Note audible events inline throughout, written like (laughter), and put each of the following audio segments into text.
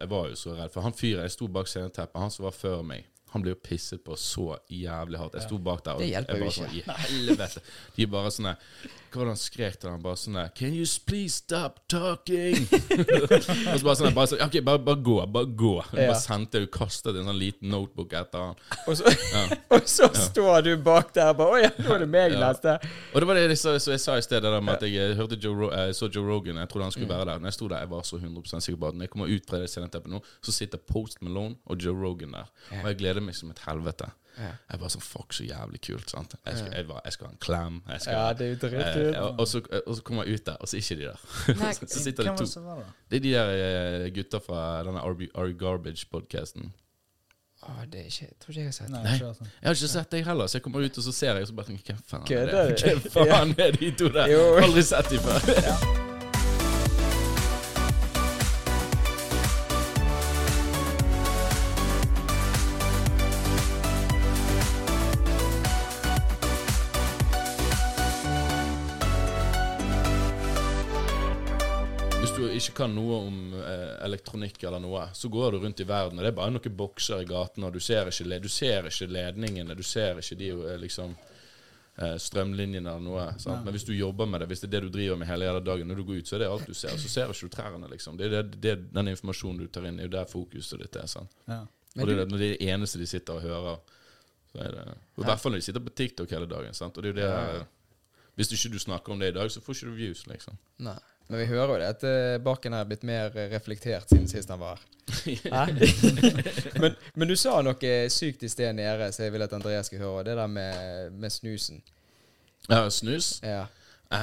jeg var jo så redd. For han fyren jeg sto bak sceneteppet, han som var før meg, han ble jo pisset på så jævlig hardt. Jeg sto bak der, og Det hjelper jo bare sånn I helvete. De bare sånn Hva var det han skrek til han? Bare sånn Can you please stop talking? (laughs) og så bare sånn bare sånn, OK, bare, bare gå. Bare gå. Ja. bare sendte og kastet en sånn liten notebook etter han. Og så, (laughs) og så står du bak der bare Å ja, nå er det meg Ja. neste. Og det var det sa, så jeg sa i stedet der med at jeg hørte Joe, eh, så Joe Rogan. Jeg trodde han skulle være der. Når jeg sto der, jeg var så 100% sikker på at når jeg kommer ut fra det sceneteppet nå, så sitter Post Malone og Joe Rogan der. Og jeg gleder meg som et helvete. Jeg bare sånn Fuck, så jævlig kult. sant? Jeg skal, jeg bare, jeg skal ha en klem. Jeg skal, Ja, det er jo eh, dritkult. og, og, så, og så kommer jeg ut der, og så er ikke de der. Nei, (laughs) så, så sitter det det to. var? Det er de der eh, gutta fra denne Ari Garbage-podkasten. Oh, det er ikke Jeg tror ikke jeg har sett Nei, Nei. Jeg har ikke sett deg heller, så jeg kommer ut og så ser jeg, og så bare tenker jeg, hvem faen er det? (laughs) Hvem faen (laughs) er de to der? Aldri sett dem før. Hvis kan noe om eh, elektronikk eller noe, så går du rundt i verden, og det er bare noen bokser i gatene, og du ser ikke, du ser ikke ledningene, du ser ikke de eh, liksom eh, strømlinjene eller noe. Sant? Men hvis du jobber med det, hvis det er det du driver med hele dagen, når du går ut, så er det alt du ser. Så ser du ikke trærne, liksom. Det er det, det, den informasjonen du tar inn, er jo der fokuset ditt er. Sant? Ja. Og det, er det- eneste de sitter og hører, så er det og I hvert fall når de sitter på TikTok hele dagen. Sant? Og det er jo det Hvis du ikke du snakker om det i dag, så får ikke du views, liksom. Nei. Men vi hører jo det at eh, Bakken er blitt mer eh, reflektert siden sist han var her. (laughs) (laughs) Men, men du sa noe sykt i sted nede, så jeg vil at Andreas skal høre. Det der med, med snusen. Ja, snus. Ja. Eh,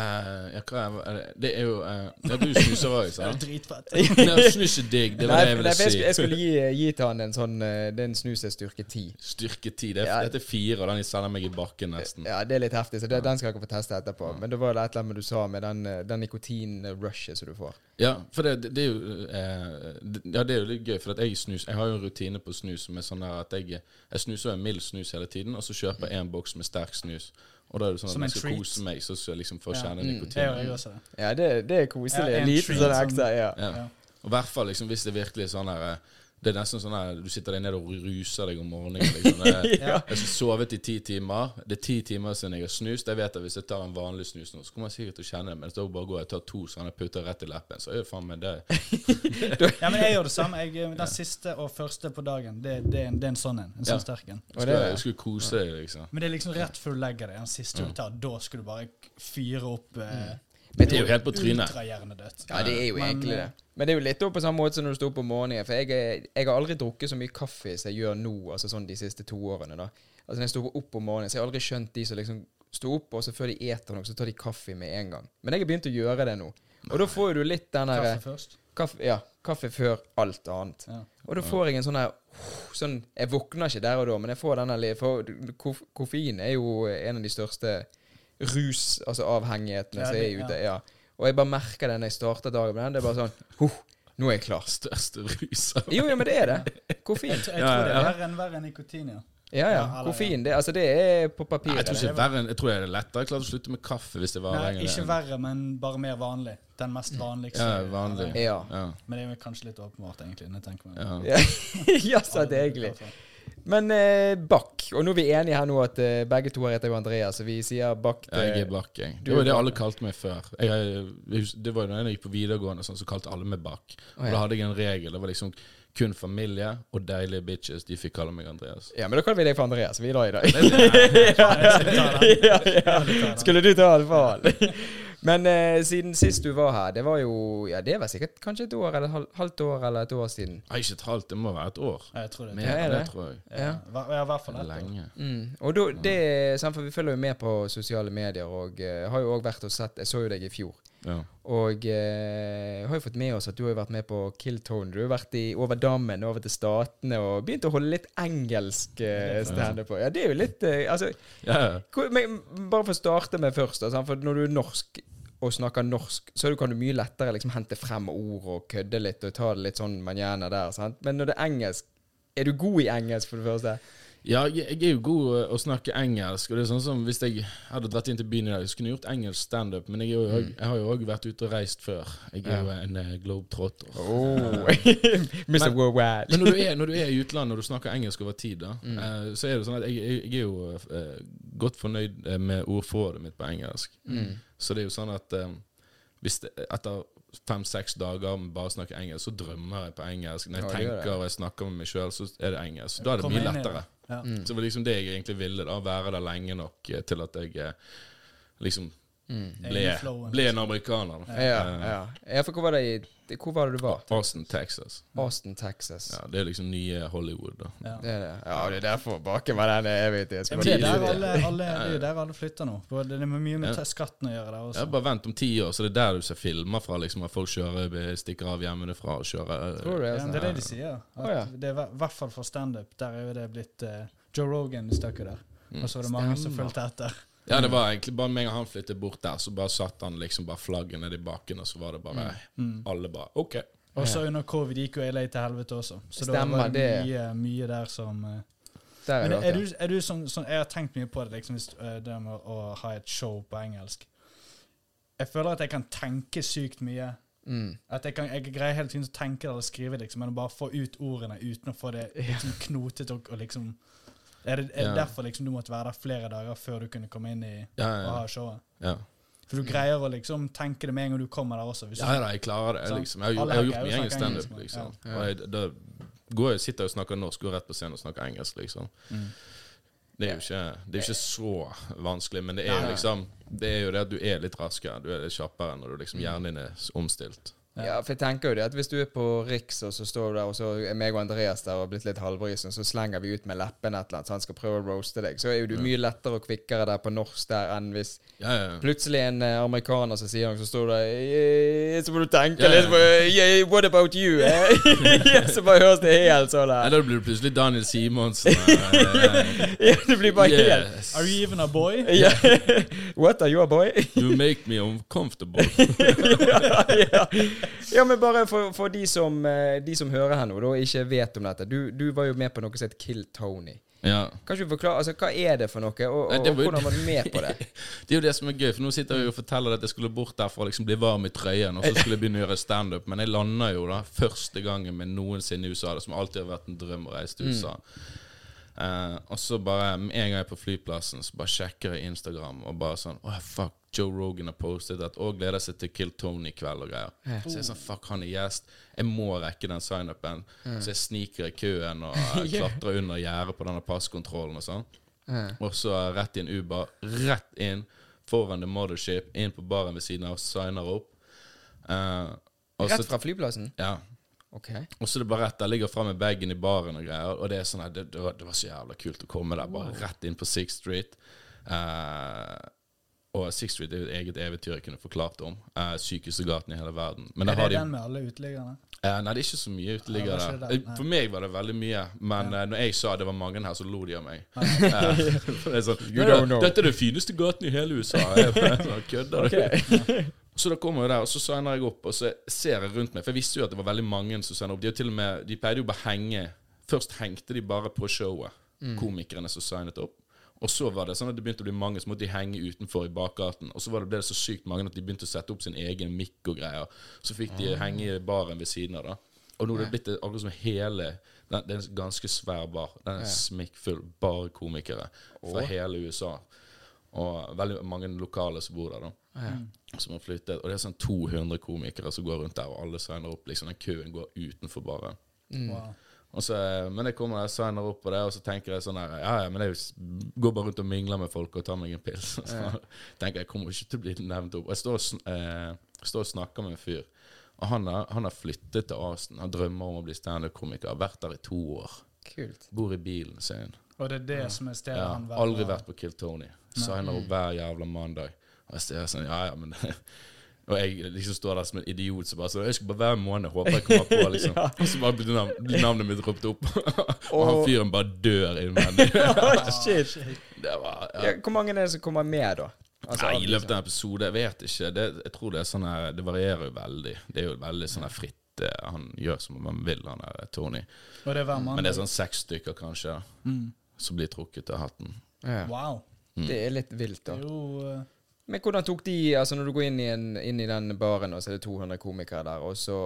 ja, hva er, er det? det er jo eh, Ja, du snuser òg, (laughs) er sant? dritfett. Nei, (laughs) snus er digg. Det var det jeg ville jeg, si. jeg skulle gi, gi til han en sånn eh, Det er en snus er styrke 10. Styrke 10. Det er, Ja. Dette er fire, og den sender meg i bakken nesten. Ja, det er litt heftig, så det, den skal dere få teste etterpå. Men det var det et eller annet du sa med den, den nikotin-rushet som du får. Ja, for det, det, det er jo eh, det, Ja, det er jo litt gøy, for at jeg snus Jeg har jo en rutine på snus som er sånn der at jeg, jeg snuser en mild snus hele tiden, og så kjøper jeg en boks med sterk snus. Og da er det sånn at Som en jeg skal treat. kose meg, så skal jeg liksom få Ja. kjenne Mm. Jeg nikotin. gjør jeg også. Ja, det, det er koselig. Ja, en en liten treat sånn ekstra, ja. Ja. Ja. Og i hvert fall liksom, hvis det virkelig er sånn her eh, Det er nesten sånn at du sitter der nede og ruser deg om morgenen. Liksom. (laughs) Jeg, Ja. jeg har sovet i ti timer. Det er ti timer siden jeg har snust. Jeg vet at Hvis jeg tar en vanlig snus nå, så kommer jeg sikkert til å kjenne det. Men hvis jeg bare går og tar to sånne putter rett i leppen, så er det faen meg det. (laughs) Ja, men jeg gjør det samme. Jeg, eh, den siste og første på dagen, det, det, er, en, det er en sånn en. En Ja. sånn sterk en. Jeg skulle kose deg, liksom. Men det er liksom rett før du legger deg. Den siste du tar, da skal du bare fyre opp eh, Men Det er jo helt på trynet. ultrahjernedødt. Ja, det er jo Men, egentlig eh, det. Men det er jo litt på samme måte som når du står opp om morgenen. For jeg, er- jeg har aldri drukket så mye kaffe som jeg gjør nå, altså sånn de siste to årene. da. Altså Når jeg står opp om morgenen, så har jeg aldri skjønt de som liksom sto opp, og så før de eter noe, så tar de kaffe med en gang. Men jeg har begynt å gjøre det nå. Og da får jo du litt den der Kaffe først. kaffe, Ja, kaffe før alt annet. Ja. Og da får jeg en sånn her sånn, Jeg våkner ikke der og da, men jeg får den der For koffein er jo en av de største rus, altså avhengighetene Ja, som det- er ute. Ja. Og jeg bare merker det når jeg starter dagen med den. Det er bare sånn huh, Nå er jeg klar. Største rus. Jo, ja, men det er det. Koffein. Jeg tror det er verre enn verre enn nikotin, ja. Ja, ja. Koffein. Det, altså, det er på papiret. jeg tror ikke det er verre enn Jeg tror det er lettere Jeg klarte å slutte med kaffe hvis det var Nei, lenger ikke verre, men bare mer vanlig. Den mest vanligste. Ja, vanlig. Ja. Ja. Men det er kanskje litt åpenbart, egentlig. når jeg tenker meg Ja. om. Ja, (laughs) ja sant, egentlig. Men eh, Bakk. Og nå er vi enige her nå at eh, begge to heter jo Andreas, så vi sier Bakk til- jeg er Bach, jeg. Du Det var det alle kalte meg før. Jeg, jeg, hus- det var jo da jeg gikk på videregående, sånn, så kalte alle meg. Å, Og ja. da hadde jeg en regel. Det var liksom kun familie og deilige bitches. De fikk kalle meg Andreas. Ja, men da kaller vi deg for Andreas. Vi da i dag. Ja, (laughs) ja, ja. Skulle du ta for han? Men eh, siden sist du var her, det var jo Ja, det var sikkert kanskje et år, eller et halvt år, eller et år siden. Nei, ikke et halvt, det må være et år. Jeg tror det. Men, Ja, er det, det? tror jeg. Ja, ja, i hvert fall er lenge. Mm. Og då, det, for Vi følger jo med på sosiale medier, og uh, har jo òg vært og sett Jeg så jo deg i fjor. Ja. Og eh, har jo fått med oss at du har vært med på Killtone. Du har vært i, over dammen, over til Statene, og begynt å holde litt engelsk eh, standup. Ja, det er jo litt eh, Altså, ja. hvor- men, bare for å starte med først, altså, for når du er norsk og snakker norsk, så kan du mye lettere liksom hente frem ord og kødde litt og ta det litt sånn manjana der. Sant? Men når det er engelsk Er du god i engelsk, for det første? Ja, jeg, jeg er jo god eh, å snakke engelsk. Og det er sånn som Hvis jeg hadde dratt inn til byen i dag, så kunne jeg gjort engelsk standup. Men jeg, jo, Mm. jeg har jo òg vært ute og reist før. Jeg er jo en uh, globetrotter. Oh. (laughs) Men- Men når du, er, når du er i utlandet og du snakker engelsk over tid, da, Mm. eh, så er det sånn at jeg, jeg, er jo uh, godt fornøyd eh, med ordforrådet mitt på engelsk. Mm. Så det er jo sånn at eh, hvis det, etter fem-seks dager med bare å snakke engelsk, så drømmer jeg på engelsk. Når jeg Ja, tenker og jeg snakker med meg sjøl, så er det engelsk. Da er det mye lettere. Ja. Mm. Så det var liksom det jeg egentlig ville, da. Være der lenge nok eh, til at jeg eh, liksom Mm. ble, ble en amerikaner. da. Ja, Eh, ja. ja, for hvor var det i Hvor var det du var? Austin, Texas. Austin, Texas. Ja, det er liksom nye Hollywood, da. Ja. Det er det. Ja, det er derfor baken var den evigheten. Ja, det er der alle, alle, det er der alle flytter nå. Det er mye med skatten å gjøre der også. Ja, bare vent om ti år, så det er der du ser filmer fra. liksom At folk kjører, stikker av hjemmefra og kjører Tror du det? Ja, Altså? det er det de sier. Ja. Det er i hvert fall for standup. Der er jo det blitt uh, Joe Rogan stakk jo der. Og så var det mange som fulgte etter. Ja, det var egentlig bare med en gang han flyttet bort der, så bare satt han liksom bare flagget ned i bakken, og så var det bare Mm. Alle bare OK. Og så under covid gikk jo LA til helvete også. Så da Stemmer var det det. mye, mye der som eh, Der er Men er du, er du sånn, sånn Jeg har tenkt mye på det, liksom, hvis, eh, det med å ha et show på engelsk. Jeg føler at jeg kan tenke sykt mye. Mm. At jeg, kan, jeg greier hele tiden å tenke det eller skrive, liksom, men å bare få ut ordene uten å få det (laughs) liksom, knotet og, og liksom Er det, er det derfor liksom, du måtte være der flere dager før du kunne komme inn i og ja, ha showet? ja. For du greier å liksom tenke det med en gang du kommer der også. Ja da, jeg klarer det. Liksom Jeg har, gjort- jeg har gjort mye engelsk standup, liksom. ja. Og jeg, da går jeg, sitter jeg og snakker norsk, går rett på scenen og snakker engelsk, liksom. Mm. Det er jo ikke, det er ikke så vanskelig, men det er liksom Det er jo det at du er litt raskere, du er litt kjappere når du liksom hjernen din er omstilt. Ja, for jeg tenker jo det at hvis du er på Riks, og så står du der, og så er meg og Andreas der og blitt litt halvbrisen, så slenger vi ut med leppene et eller annet, så han skal prøve å roaste deg, så er jo du mye lettere og kvikkere der på norsk der enn hvis Ja, ja. plutselig en eh, amerikaner som sier noe, så står du der «Eh, Så må du tenke Ja, ja. litt på yeah, What about you? eh?» (laughs) Så bare høres det helt sånn Nei, der. blir du plutselig Daniel Simonsen. eh, (laughs) Ja, det blir bare helt yes. Are you even a boy? (laughs) What are you a boy? You make me uncomfortable. ja, ja. Ja, men bare for, for de, som, eh, de som hører her nå, og ikke vet om dette. Du, du var jo med på noe som het Kill Tony. Ja. Kan du forklare, altså Hva er det for noe, og, og, Nei, var hvordan var du (laughs) med på det? Det er jo det som er gøy, for nå sitter jeg og forteller at jeg skulle bort der for å liksom bli varm i trøyen, og så skulle jeg begynne å gjøre standup. Men jeg landa jo da første gangen med noensinne i USA, det som alltid har vært en drøm å reise til USA. Eh, og så bare med en gang jeg er på flyplassen, så bare sjekker jeg Instagram og bare sånn Åh, fuck, Joe Rogan har postet at og gleder seg til Kill Tony i kveld og greier. Så jeg er sånn, fuck, han er gjest. Jeg må rekke den signupen. Så jeg sniker i køen og (laughs) eh, klatrer under gjerdet på denne passkontrollen og sånn. Mm. Og så rett i en Uber, rett inn foran The Mothership, inn på baren ved siden av, signer opp. Uh, Rett fra flyplassen? Ja. Ok. Og så er det bare rett der, ligger framme bagen i baren og greier. Og det er sånn at det, det, var, det var så jævla kult å komme der, bare rett inn på Sixth Street. Uh, og Sixth Street er jo et eget eventyr jeg kunne forklart om. Uh, sykeste gaten i hele verden. Men Er det har de den med alle uteliggerne? Uh, nei, det er ikke så mye Ja, uteliggere Eh, nei. For meg var det veldig mye, men eh, når jeg sa det var mange her, så lo de av meg. (laughs) Eh, det er sånn, You «Nei, don't know». Dette er den fineste gaten i hele USA. (laughs) Jeg sånn, Kødder du? (laughs) Så da kommer jeg der, og så signer jeg opp, og så ser jeg rundt meg. For jeg visste jo at det var veldig mange som signer opp. De, til og med, de pleide jo bare henge Først hengte de bare på showet, komikerne som signet opp. Og så var det sånn at det begynte å bli mange, så måtte de henge utenfor i bakgaten. Og så var det, ble det så sykt mange at de begynte å sette opp sin egen mikk og greier. Så fikk de henge i baren ved siden av, da. Og nå er det blitt akkurat som hele den, Det er en ganske svær bar. Den er smikkfull. Bare komikere fra hele USA. Og veldig mange lokale som bor der, da. Som har flyttet. Og det er sånn 200 komikere som går rundt der, og alle signer opp. Liksom Den køen går utenfor baren. Wow. Og så, men jeg kommer og signer opp på det, og så tenker jeg sånn her Ja, ja, men jeg går bare rundt og mingler med folk og tar meg en pils. (laughs) Så tenker jeg jeg kommer ikke til å bli nevnt opp. Og jeg står og, eh, står og snakker med en fyr, og han har, flyttet til Aston Han drømmer om å bli standup-komiker. Har vært der i to år. Kult. Bor i bilen sin. Og det er det som er stedet Ja, han aldri vært på Kill Tony. Signer Mm. opp hver jævla mandag. Og jeg ser sånn, ja, ja, men (laughs) Og jeg liksom står der som en idiot som bare sånn Jeg skal bare en måned, håper jeg kommer på, liksom. (laughs) Og så bare blir navn, navnet mitt ropt opp. (laughs) og han fyren bare dør innvendig. Shit. det var ja. Ja, hvor mange er det som kommer med, da? Altså, Nei, i løpet av en episode, jeg vet ikke. Det, jeg tror det er sånn her Det varierer jo veldig. Det er jo veldig sånn her fritt. eh, Han gjør som han vil, han der Tony. Og det er hver. Men det er sånn seks stykker, kanskje. Mm. som blir trukket av hatten. Ja. Wow. Mm. Det er litt vilt, da. Det er jo eh, Men hvordan tok de Altså Når du går inn i, en, inn i den baren, og så er det 200 komikere der, og så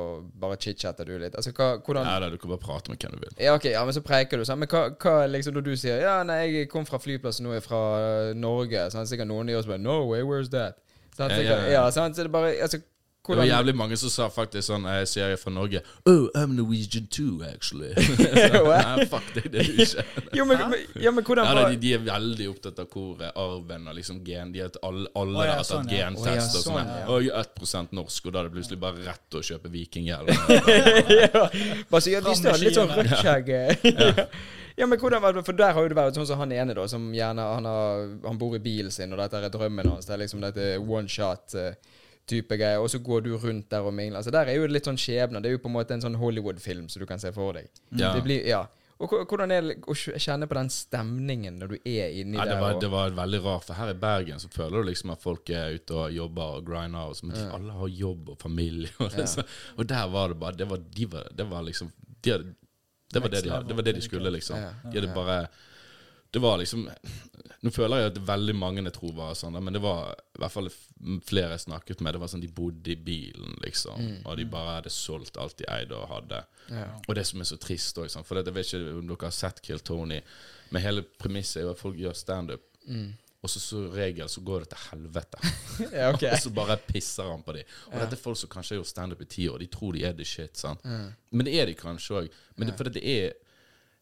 bare chit-chatter du litt Altså hva, hvordan Nei, da, du kan bare prate med hvem du vil. Ja, ok, ja, men så preiker du, sånn. Men hva, hva liksom når du sier Ja, nei, jeg kom fra flyplassen nå, jeg er fra øh, Norge, så er det sikkert noen av oss bare No way, where's that? Ja, sikkert, ja, ja. ja, sant, så det bare Altså, Det var jævlig mange som sa faktisk sånn Jeg sier jeg er fra Norge. Oh, I'm Norwegian too, actually. (laughs) (laughs) Så, Nei, fuck det, det er du ikke. Jo, men, men, ja, men hvordan Ja, da, var de, de er veldig opptatt av hvor eh, arven og liksom gen De at alle, alle oh, ja, har tatt sånn, ja. gentest oh, ja, og sånn. sånn, ja. Og jeg er 1 norsk, og da er det plutselig bare rett å kjøpe vikinghjelm. (laughs) ja, Bare så Fram visste med litt sånn rødt skjegg. Ja. ja, men hvordan var det For der har jo det vært sånn som han ene, da, som gjerne Han, har, han bor i bilen sin, og dette er drømmen hans. Det er liksom dette one shot-type greier. Og så går du rundt der og mingler. Altså, der er jo litt sånn skjebner. Det er jo på en måte en sånn Hollywood-film som du kan se for deg. Ja. Det blir, ja. Og hvordan er det å kjenne på den stemningen når du er inni Ja, det, der? var, og- det var veldig rart, for her i Bergen så føler du liksom at folk er ute og jobber og grinder, og så, men ja. alle har jobb og familie. Og, så, og der var det bare Det var, de var, det var liksom de hadde, det, var det, de, det var det de skulle, liksom. De hadde bare Det var liksom Nå føler jeg at veldig mange jeg tror var sånn, men det var i hvert fall flere jeg snakket med. Det var sånn De bodde i bilen, liksom. Og de bare hadde solgt alt de eide og hadde. Ja. Og det som er så trist òg, for det, jeg vet ikke om dere har sett Kill Tony, men hele premisset er jo at folk gjør standup, og så som regel så går det til helvete. (laughs) ja, ok. (laughs) og så bare pisser han på dem. Og dette er folk som kanskje har gjort standup i ti år. De tror de er the shit. sant? Men det er de kanskje òg. Men det, for det er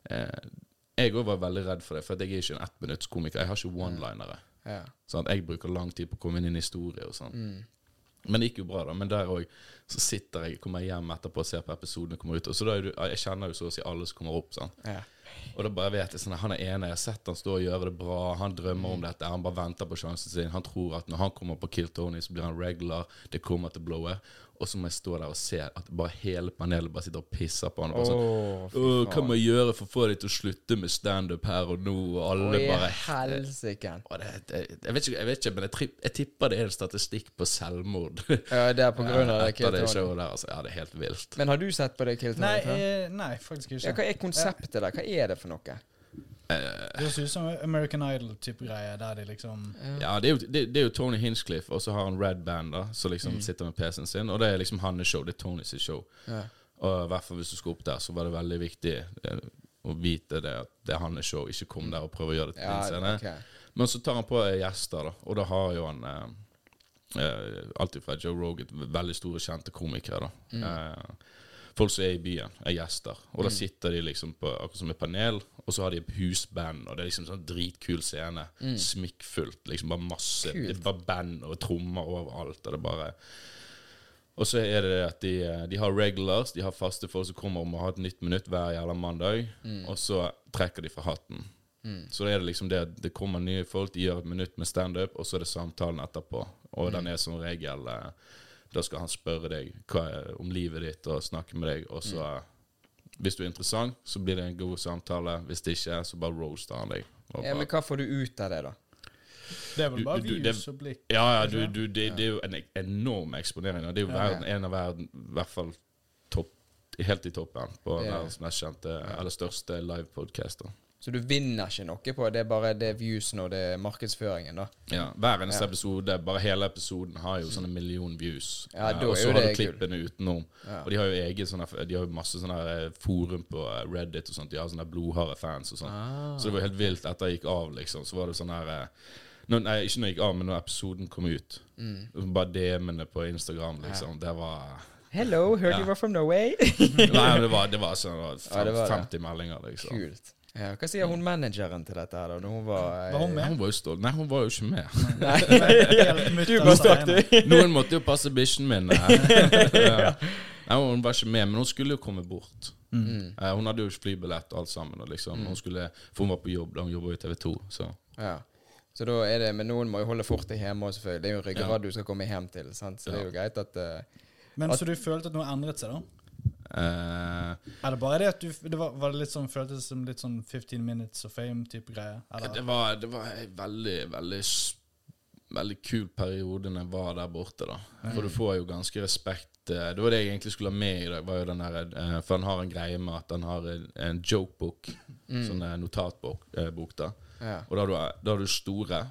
eh, Jeg òg var veldig redd for det, for jeg er ikke en ettminuttskomiker. Jeg har ikke one-linere. Ja. Sånn, Jeg bruker lang tid på å komme inn i en historie og sånn. Men det gikk jo bra, da. Men der òg så sitter jeg, kommer hjem etterpå og ser på episodene kommer ut. Og så da er du, Jeg kjenner jo så å si alle som kommer opp. sånn. Ja. Og da bare vet jeg sånn Han er ene, jeg har sett han stå og gjøre det bra. Han drømmer om dette. Han bare venter på sjansen sin. Han tror at når han kommer på Kill Tony, så blir han regular. Det kommer til å blowe. Og så må jeg stå der og se at bare hele panelet bare sitter og pisser på han. Og bare sånn, Åh, Åh, hva må jeg gjøre for å få deg til å slutte med standup her og nå? Og alle Oi, bare helsike. Å, det, det, jeg, vet ikke, jeg vet ikke, men jeg, tri, jeg tipper det er en statistikk på selvmord. (laughs) Ja, det er på grunn av det. (laughs) Det Kill Tony. showet der. Altså, ja, det er helt vilt. Men har du sett på det Kill Tony Nei, eh, nei, faktisk Ja, ikke. hva er konseptet der? Hva er det for noe? Det høres ut som American Idol-type greie, der de liksom Ja, det er, jo, det, det er jo Tony Hinchcliffe, og så har han Red Band, da, som liksom sitter med PC-en sin. Og det er liksom hans show. Det er Tonys show. Ja. Og i hvert fall hvis du skulle opp der, så var det veldig viktig eh, å vite det at det er hans show. Ikke kom der og prøv å gjøre det til din scene. Okay. Men så tar han på eh, gjester, da, og da har jo han eh, eh, Alltid fra Joe Rogan, veldig store, kjente komikere. da eh, Folk som er i byen, er gjester. Og da sitter de liksom på akkurat som et panel, og så har de husband, og det er liksom sånn dritkul scene. Smikkfullt. liksom Bare masse Kult. Det er bare band og trommer overalt. Og det bare og så er det det at de, eh, de har regulars, de har faste folk som kommer om å ha et nytt minutt hver jævla mandag, og så trekker de fra hatten. Så det er det liksom det at det kommer nye folk, de gjør et minutt med standup, og så er det samtalen etterpå. Og den er som regel eh, Da skal han spørre deg hva er, om livet ditt og snakke med deg, og så Hvis du er interessant, så blir det en god samtale. Hvis det ikke er, så bare roaster han deg. Og Ja, bare- men hva får du ut av det, da? Det er vel bare du- views det- og blikk. Ja, ja, du, du, det, det er jo en enorm eksponering. og Det er jo verden, en av verden, i hvert fall topp, helt i toppen på verdens mest kjente, eller største livepodcaster. Så du vinner ikke noe på det, er bare det viewsen og det er markedsføringen, da? Ja, hver eneste Ja. episode, bare hele episoden har jo sånne million views. Ja, Eh, da og er så jo har du det kul. utenom. Ja. Og de har jo eget sånne, de har jo masse sånne eh, forum på eh, Reddit og sånt. De har sånne blodharde fans og sånt. Ah. Så det var helt vilt etter jeg gikk av, liksom. Så var det sånn her eh, når, Nei, ikke når jeg gikk av, men når episoden kom ut. Mm. Bare DM-ene på Instagram, liksom. Det var Hello, heard Ja. you were from Norway? (laughs) Nei, det var, det var sånn det var Ja, det var det. 50 meldinger, liksom. Kult. Ja, hva sier hun manageren til dette her, da? Når hun var, Var hun Nei, med? Hun var jo stolt. Nei, hun var jo ikke med. (laughs) Du bare stakk, du. (laughs) Noen måtte jo passe bikkjen min. eh. (laughs) Ja. Nei, hun var ikke med, men hun skulle jo komme bort. Mm. Uh, Hun hadde jo flybillett og alt sammen. Og liksom, hun skulle, for hun var på jobb da hun jobba i TV 2. Så. Ja. Så da er det, Men noen må jo holde fortet hjemme òg, selvfølgelig. Det er jo en ja. du skal komme hjem til. sant? Så det er jo greit at uh, Men så du følte at noe endret seg, da? Eh, Er det bare det at du det var, var det litt sånn, føltes som litt sånn 15 minutes of fame-type greie? Eller? det, var, det var en veldig, veldig Veldig kul periode når jeg var der borte. da For du får jo ganske respekt. eh, Det var det jeg egentlig skulle ha med i dag. Var jo den der, eh, For han har en greie med at han har en, en mm. Sånn notatbok, da. Ja. Og da har du, da har du store.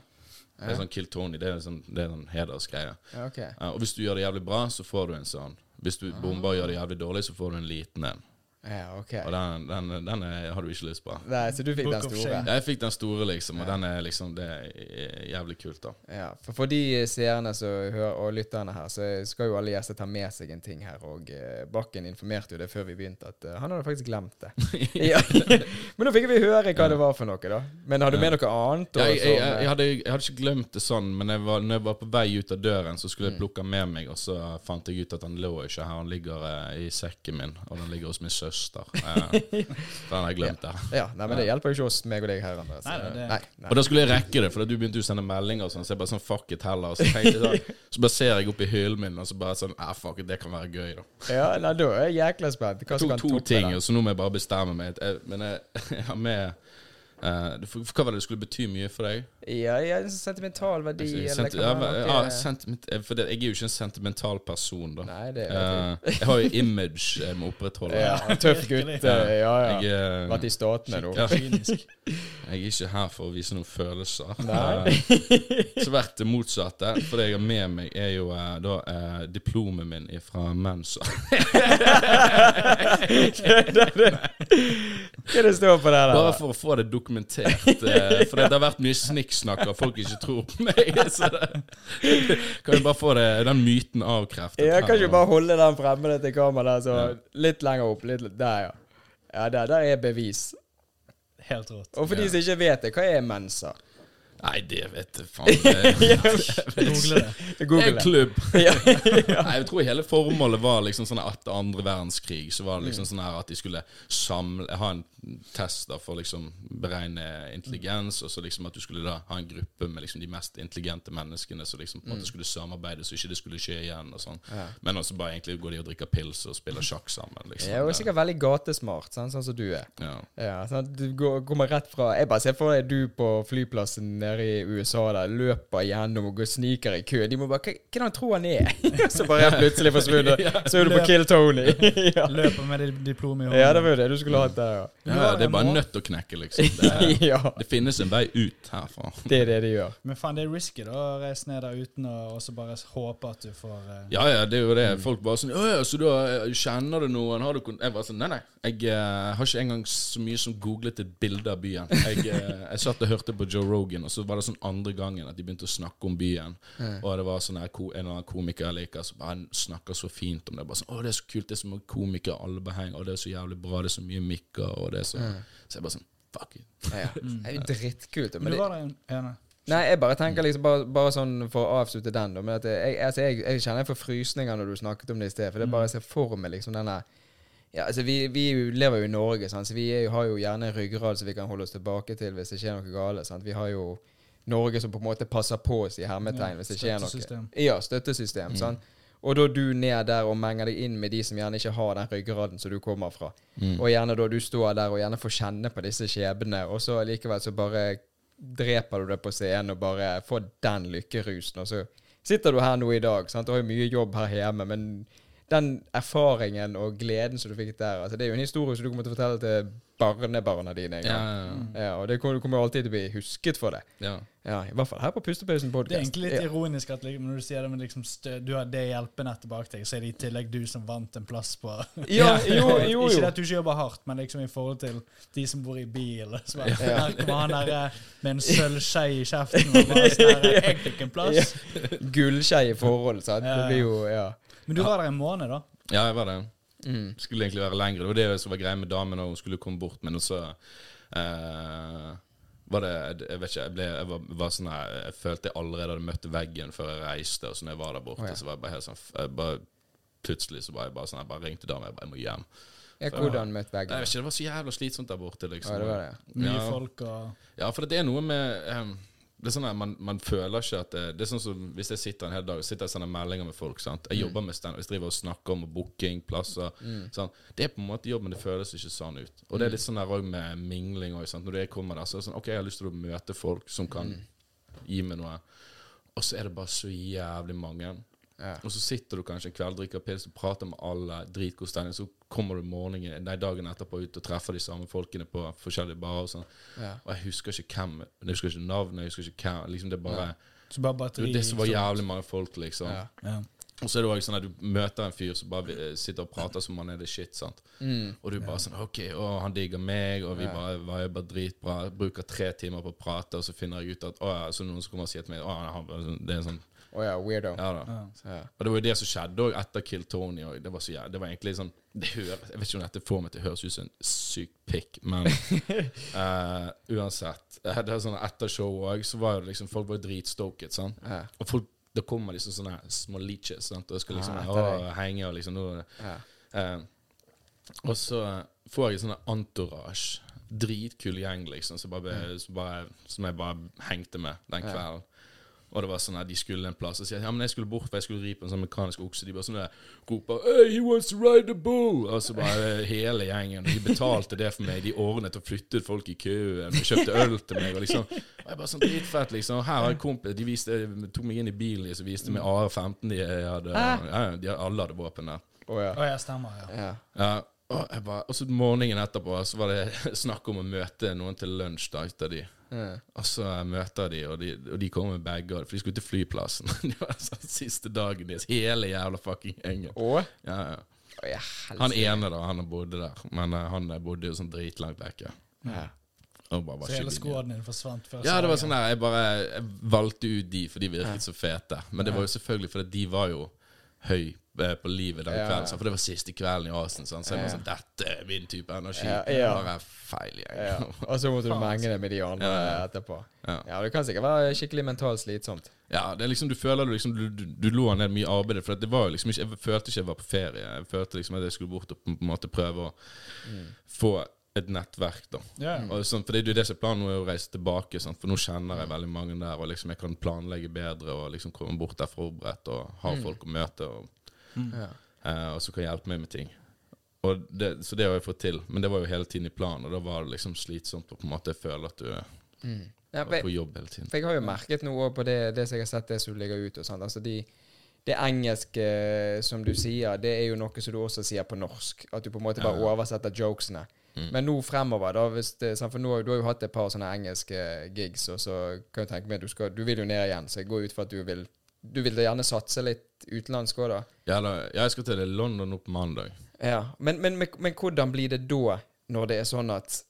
Det er sånn Kill Tony. Det er sånn, det er en hedersgreie. Ja, ok. Og hvis du gjør det jævlig bra, så får du en sånn. Hvis du bomber og gjør det jævlig dårlig, så får du en liten en. Ja, ok. Og den, den, den er, har du ikke lyst på. Nei, så du fikk Book den store? Ja, Jeg fikk den store, liksom, og den er liksom Det er jævlig kult, da. Ja, for for de seerne og lytterne her, så skal jo alle gjester ta med seg en ting her. Og eh, Bakken informerte jo det før vi begynte, at uh, han hadde faktisk glemt det. (laughs) ja. (laughs) Men nå fikk vi høre hva det var for noe, da. Men har du med noe annet? Ja, jeg, jeg, jeg, eh, hadde, jeg hadde ikke glemt det sånn, men jeg var, når jeg var på vei ut av døren, så skulle jeg plukke den med meg, og så fant jeg ut at han lå ikke her. Han ligger uh, i sekken min, og den ligger hos min søster. Eh, (laughs) den har jeg glemt der. Ja, nei, men det hjelper jo ikke oss, meg og deg her. Andreas. Nei, det- nei, nei. Og da skulle jeg rekke det, for da du begynte å sende meldinger og sånn, så jeg bare sånn fuck it heller. Og så jeg sånn, (laughs) så bare ser jeg opp i hyllen min, og så bare sånn ah, fuck it, det kan være gøy, da. Ja, nei, da er jeg jækla spent. Hva To, som to ting, og så nå må jeg bare bestemme meg. Jeg, men jeg, (laughs) jeg har med eh, for Hva var det det skulle bety mye for deg? Ja, ja, en sentimental verdi, Jeg, eller ja, ja, eh, for det, jeg er jo ikke en sentimental person, da. Nei, det er. Eh, jeg har jo image jeg må opprettholde. Ja, tøff gutt. eh, Ja, ja. Jeg, eh, Vært i statene nå. Ja. (laughs) Jeg er ikke her for å vise noen følelser. Nei. Eh, (laughs) Tvert det motsatte. For det jeg har med meg, er jo uh, da uh, diplomet min fra Mensa. (laughs) Hva er det står på der? Bare for å få det dokumentert. eh, For det har vært mye snikksnakk, og folk ikke tror på meg. (laughs) Så det, kan vi bare få det, den myten avkreftet? Jeg kan ikke bare holde den fremmede til kameraet, så litt lenger opp. Litt, der, ja. Ja, der, der er bevis. Helt rått. Og for de som ikke vet det, hva er Mensa? Nei, det vet jeg faen ikke. Google (laughs) det. Google En klubb. Ja. Nei, jeg tror hele formålet var liksom sånn at etter andre verdenskrig så var det liksom sånn her at de skulle samle ha en test da for liksom beregne intelligens, og så liksom at du skulle da ha en gruppe med liksom de mest intelligente menneskene som liksom på en måte skulle samarbeide, så ikke det skulle skje igjen og sånn. Ja. Men også bare egentlig går de og drikker pils og spiller sjakk sammen. liksom. Jeg er jo sikkert veldig gatesmart, sånn, sånn som du er. Ja. Ja, sånn, du går, kommer rett fra Jeg bare ser for deg du på flyplassen nede i USA der løper gjennom og går sniker i kø. De må bare Hva er han tror han er? så bare er plutselig forsvunnet. (laughs) Så er du på Kill Tony. (laughs) ja. Løper med di- diplom i hånden. ja, det var jo det du skulle hatt der, ja. Ja, det er bare må- nødt til å knekke, liksom. Det, (laughs) ja. det finnes en vei ut herfra. (laughs) Det er det de gjør. Men faen, det er risky da, å reise ned der uten å og så bare håpe at du får uh... Ja, ja, det er jo det. Folk bare sånn Å ja, så da eh, kjenner du noen? Har du kon Jeg bare sånn Nei, nei. Jeg uh, har ikke engang så mye som googlet et bilde av byen. Jeg, uh, (laughs) jeg satt og hørte på Joe Rogan, og så var det sånn andre gangen at de begynte å snakke om byen. Og det var sånn her, en eller annen komiker jeg liker, som bare snakker så fint om det. Bare sånn Å, det er så kult, det er så mange komikere, alle behenger, henger, og det er så jævlig bra, det er så mye mikker, og det er så Så jeg bare sånn Fuck it. Ja. (laughs) Det er jo drittkult. Men du det, var der ene. nei, jeg bare tenker liksom bare, bare sånn for å avslutte den, da. Men at jeg, altså, jeg, jeg kjenner jeg får frysninger når du snakket om det i sted. For det er bare jeg ser for meg liksom denne ja, altså vi, vi lever jo i Norge, sant? så vi er, jo- har jo gjerne en ryggrad som vi kan holde oss tilbake til hvis det skjer noe galt. Sant? Vi har jo Norge som på en måte passer på oss i hermetegn Ja, hvis det skjer noe. Ja, støttesystem. Sant? Og da du ned der og menger deg inn med de som gjerne ikke har den ryggraden som du kommer fra. Og gjerne da du står der og gjerne får kjenne på disse skjebnene, og så likevel så bare dreper du det på scenen og bare får den lykkerusen. Og så sitter du her nå i dag sant? og har jo mye jobb her hjemme, men den erfaringen og gleden som du fikk der, altså det er jo en historie som du kommer til å fortelle til barnebarna dine en Ja, gang. ja, Ja, og det kommer, jo alltid til å bli husket for det. ja. Ja, I hvert fall her på Pustepausen podcast. Det er egentlig litt ja. ironisk at liksom, når du sier det med liksom stø, du har det hjelpenettet bak deg, så er det i tillegg du som vant en plass på Ja, (laughs) jo, jo, Ikke jo. det at du ikke jobber hardt, men liksom i forhold til de som bor i bil. Så bare, Ja. Her kommer han der eh, med en sølvskje i kjeften og bare sånn Jeg fikk en plass. Gullskje i forhold, sant. Det blir jo Ja. Men du var der en måned, da. ja, jeg var det. Mm. skulle egentlig være lengre. Det var det som var greia med damen, Når hun skulle komme bort. Men så eh, var det Jeg vet ikke, jeg, ble, jeg var, var sånn her Jeg følte jeg allerede hadde møtt veggen før jeg reiste. Og så når jeg var der borte, oh, ja. så var jeg bare helt sånn jeg bare, Plutselig så var jeg bare sånn Jeg bare ringte damen. Jeg bare Jeg må hjem. ja hvordan møtt Jeg veggen? vet ikke, Det var så jævla slitsomt der borte, liksom. Ja, det var det. Mye Ja. folk og Ja, for det er noe med ehm, Det er sånn at man, man føler ikke at det, det er sånn som Hvis jeg sitter en hel dag sitter jeg og sender meldinger med folk sant? Jeg jobber med stand Jeg driver og snakker om booking, plasser sant? Det er på en måte jobb, men det føles ikke sånn ut. Og det er litt sånn der òg med mingling òg. Når jeg kommer der, så er det sånn OK, jeg har lyst til å møte folk som kan gi meg noe. Og så er det bare så jævlig mange. Ja. Og så sitter du kanskje en kveld, drikker pils og prater med alle, dritgod stemning. Så kommer du morgenen, nei, dagen etterpå ut og treffer de samme folkene på forskjellige barer. Og sånn. Ja. Og jeg husker ikke hvem, jeg husker ikke navnet, jeg husker ikke hvem. Liksom det er bare Så bare batteri. er det som var jævlig mange folk, liksom. Ja. Ja. Og så er det også sånn at du møter en fyr som bare sitter og prater som han er det shit. sant? Mm. Og du bare sånn OK, å, han digger meg, og vi Ja. bare viber dritbra. Jeg bruker tre timer på å prate, og så finner jeg ut at å ja, så noen som kommer og sier til meg å, han, han, det er en sånn Å ja, weirdo. Ja da. Ja. Så, ja. Og det var jo det som skjedde òg etter Kill Tony. Og det var så jævlig, det var egentlig sånn det høres, Jeg vet ikke om dette får meg til å høres ut som en syk pikk, men uh, (laughs) uansett. eh, Det er sånn Etter showet òg, så var det liksom folk var dritstoket. sant? Ja. Og folk, da kommer liksom sånne små leeches sant? og skal liksom Ja, å, henge og liksom noe. Ja. Uh, Og så får jeg sånn entourage. Dritkul gjeng, liksom, som, bare, som, bare, som jeg bare hengte med den kvelden. Og det var sånn at de skulle en plass. Og sier ja, men jeg skulle bort, for jeg skulle ri på en sånn mekanisk okse. De bare sånn der, roper hey, he wants to ride the bull! Og så bare hele gjengen. De betalte det for meg. De ordnet og flyttet folk i køen. Og kjøpte øl til meg. Og liksom og jeg bare sånn dritfett, liksom. Her har jeg kompis. De viste, tok meg inn i bilen og viste meg AR-15 de hadde. Ja, ja, de alle hadde våpen der. Å ja. oh, ja, stemmer. ja. ja. Ja, og, jeg bare, og så morgenen etterpå så var det snakk om å møte noen til lunsj. da, etter de. Ja. Og så møter de, og de, og de kommer med bager, for de skulle til flyplassen. (laughs) det var sånn siste dagen deres. Hele jævla fucking gjengen. Å? Ja, ja. Han ene, da, han bodde der, men uh, han bodde jo sånn dritlangt vekke. Ja. Og bare var Så hele skåden din forsvant før Ja, det var sånn der, jeg bare jeg valgte ut de, for de virket så fete. Men det var jo selvfølgelig fordi de var jo høy eh, på livet den kvelden. For det var siste kvelden i Asen. sant? Så jeg var sånn Dette er min type energi. Ja, ja. Bare feil gjeng. Ja. Og så måtte du menge det med de andre etterpå. Ja. Ja, det kan sikkert være skikkelig mentalt slitsomt. Ja, det er liksom, du føler du liksom Du, du, du lå ned mye arbeid. For det var liksom ikke Jeg følte ikke jeg var på ferie. Jeg følte liksom at jeg skulle bort og på en måte prøve å få et nettverk, da. Yeah. Og sånn, for det er jo det som er planen nå, er å reise tilbake. Sant? For nå kjenner jeg veldig mange der, og liksom jeg kan planlegge bedre og liksom komme bort der forberedt og ha folk å møte, og, Ja. eh, og som kan hjelpe meg med ting. Det, så det har jeg fått til, men det var jo hele tiden i planen, og da var det liksom slitsomt å på en måte føle at du Ja, var på jobb hele tiden. for jeg har jo merket noe på det, det som jeg har sett det som ligger ute. Og sånt. Altså de, det engelske, som du sier, det er jo noe som du også sier på norsk. At du på en måte bare Ja. oversetter jokesene. Mm. Men nå fremover, da, det, for nå, du har jo hatt et par sånne engelske gigs, og så kan jeg tenke meg du, skal, du vil jo ned igjen, så jeg går ut fra at du vil Du vil gjerne satse litt utenlandsk òg, da? Ja, da, jeg skal til London nå på mandag. Ja, men, men, men, men hvordan blir det da, når det er sånn at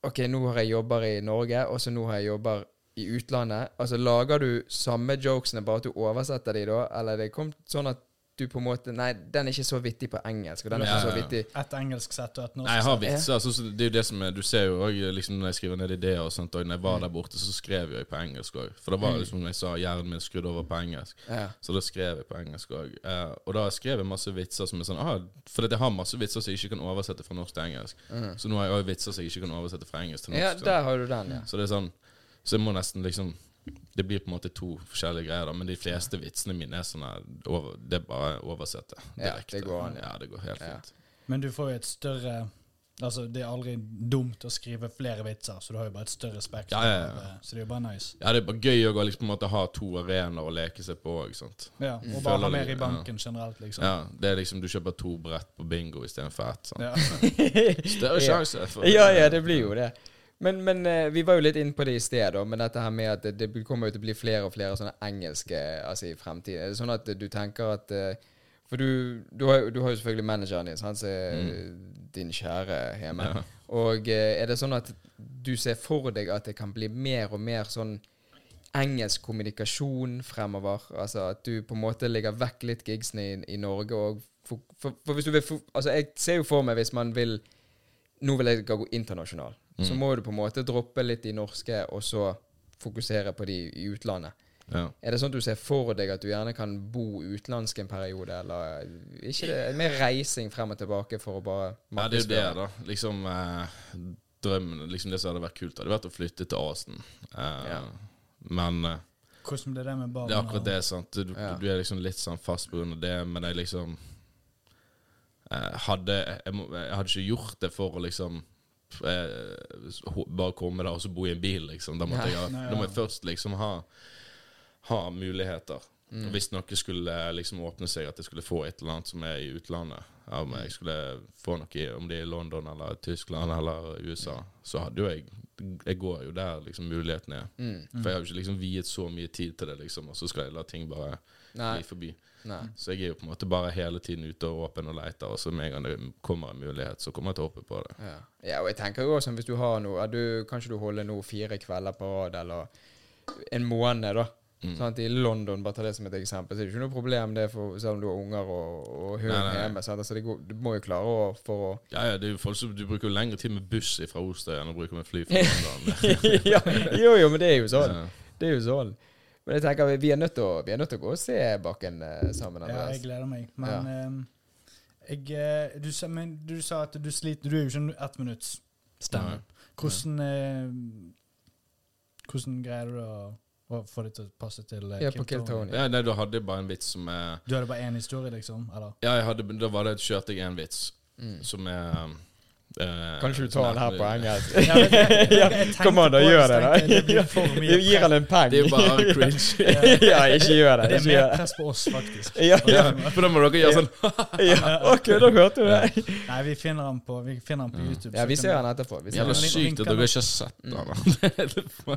Ok, nå har jeg jobber i Norge, og så nå har jeg jobber i utlandet. Altså, Lager du samme jokesene, bare at du oversetter de da? Eller er det kommet sånn at du på en måte Nei, den er ikke så vittig på engelsk, og den er Ja, ikke så vittig Et engelsk sett og et norsk Nei, jeg har vitser. Altså, det er jo det som er Du ser jo òg liksom, når jeg skriver ned ideer og sånt, og når jeg var der borte, så skrev jeg på engelsk òg. For det var liksom, som jeg sa, hjernen min skrudd over på engelsk. Ja. Så da skrev jeg på engelsk òg. Uh, og da skrev jeg masse vitser som er sånn ah, For jeg har masse vitser som jeg ikke kan oversette fra norsk til engelsk. Så nå har jeg òg vitser som jeg ikke kan oversette fra engelsk til norsk. ja, der har du den, ja. Så det er sånn Så jeg må nesten liksom Det blir på en måte to forskjellige greier, da, men de fleste vitsene mine er sånn her over, Det er bare å oversette Ja, det går an, ja. ja. det går helt Ja. fint. Men du får jo et større Altså, Det er aldri dumt å skrive flere vitser, så du har jo bare et større spekter. Ja, ja, ja. Så det er jo bare nice. Ja, det er bare gøy å liksom, på en måte ha to arenaer å leke seg på òg. Ja, Og Føler bare ha mer i ja. banken generelt, liksom. Ja, det er liksom Du kjøper to brett på bingo istedenfor ett. Ja. Større (laughs) sjanse for Ja, ja, det blir jo det. Men, men eh, vi var jo litt inne på det i sted, men dette her med at det, det kommer jo til å bli flere og flere sånne engelske altså i fremtiden. Er det sånn at du tenker at eh, For du, du, har, du har jo selvfølgelig manageren din, som er din kjære hjemme. Ja. Og eh, er det sånn at du ser for deg at det kan bli mer og mer sånn engelsk kommunikasjon fremover? Altså at du på en måte legger vekk litt gigsene i, i Norge òg? for, for, for hvis du vil for, Altså jeg ser jo for meg hvis man vil Nå vil jeg gå internasjonal. Så må du på en måte droppe litt de norske, og så fokusere på de i utlandet. Ja. Er det sånn at du ser for deg at du gjerne kan bo utenlandsk en periode, eller ikke det? Mer reising frem og tilbake for å bare ja, det er jo det, da. Liksom eh, Drømmen Liksom det som hadde vært kult, hadde vært å flytte til Asen. Eh, Ja. Men eh, Hvordan blir det med barn? det er akkurat det, sant. Du, Ja. du er liksom litt sånn fast på grunn av det, men jeg liksom eh, hadde jeg, må, jeg hadde ikke gjort det for å liksom eh, bare komme der og så bo i en bil, liksom. Da, måtte jeg, da må jeg først liksom ha, ha muligheter. Mm. Hvis noe skulle liksom åpne seg, at jeg skulle få et eller annet som er i utlandet ja, Om jeg skulle få noe, om det er i London eller Tyskland eller USA, så hadde jo jeg Jeg går jo der liksom muligheten er. Mm. For jeg har jo ikke liksom viet så mye tid til det, liksom, og så skal jeg la ting bare Nei. bli forbi. Nei. Så jeg er jo på en måte bare hele tiden ute og åpen og leter, og så med en gang det kommer en mulighet, så kommer jeg til å hoppe på det. Ja. ja, og jeg tenker jo også sånn, hvis du har noe du, Kanskje du holder nå fire kvelder på rad, eller en måned, da. Mm. Sant? I London, bare ta det som et eksempel, så er det ikke noe problem det for, selv om du har unger og, og hund hjemme. Sant? Altså, det går, du må jo klare å for å Ja, ja, det er jo folk som Du bruker jo lengre tid med buss fra Oslo enn å bruke med fly fra (laughs) London. ja, Jo, jo, men det er jo sånn. Ja. Det er jo sånn. Men jeg tenker vi er nødt til å, vi er nødt til å gå og se Bakken sammen. sammen. Ja, jeg gleder meg. Men, Ja. ehm, jeg, eh, du, sa, men du sa at du sliter Du er jo ikke ett minutts Stemmer. Hvordan eh, Hvordan greier du å, og få det til å passe til eh, Ja, på Kill Tony. Ja, nei, da hadde jeg bare en vits som er Du hadde bare én historie, liksom? Eller? Ja, jeg hadde, da var det, kjørte jeg én vits Mm. som er eh, Kan ikke du ta den her på engelsk? (laughs) (laughs) Ja, jeg- Kom an, da, gjør det, da. det blir for mye (laughs) Vi gir han en peng. Det er jo bare cringe. ja, ikke gjør det. Det er mer press på oss, faktisk. Ja, ja, for da må dere gjøre sånn ja. Ok, da hørte du det. Nei, vi finner den på, vi finner han på YouTube. Ja, vi ser den etterpå. Vi ser Jævla sykt at dere ikke har sett den.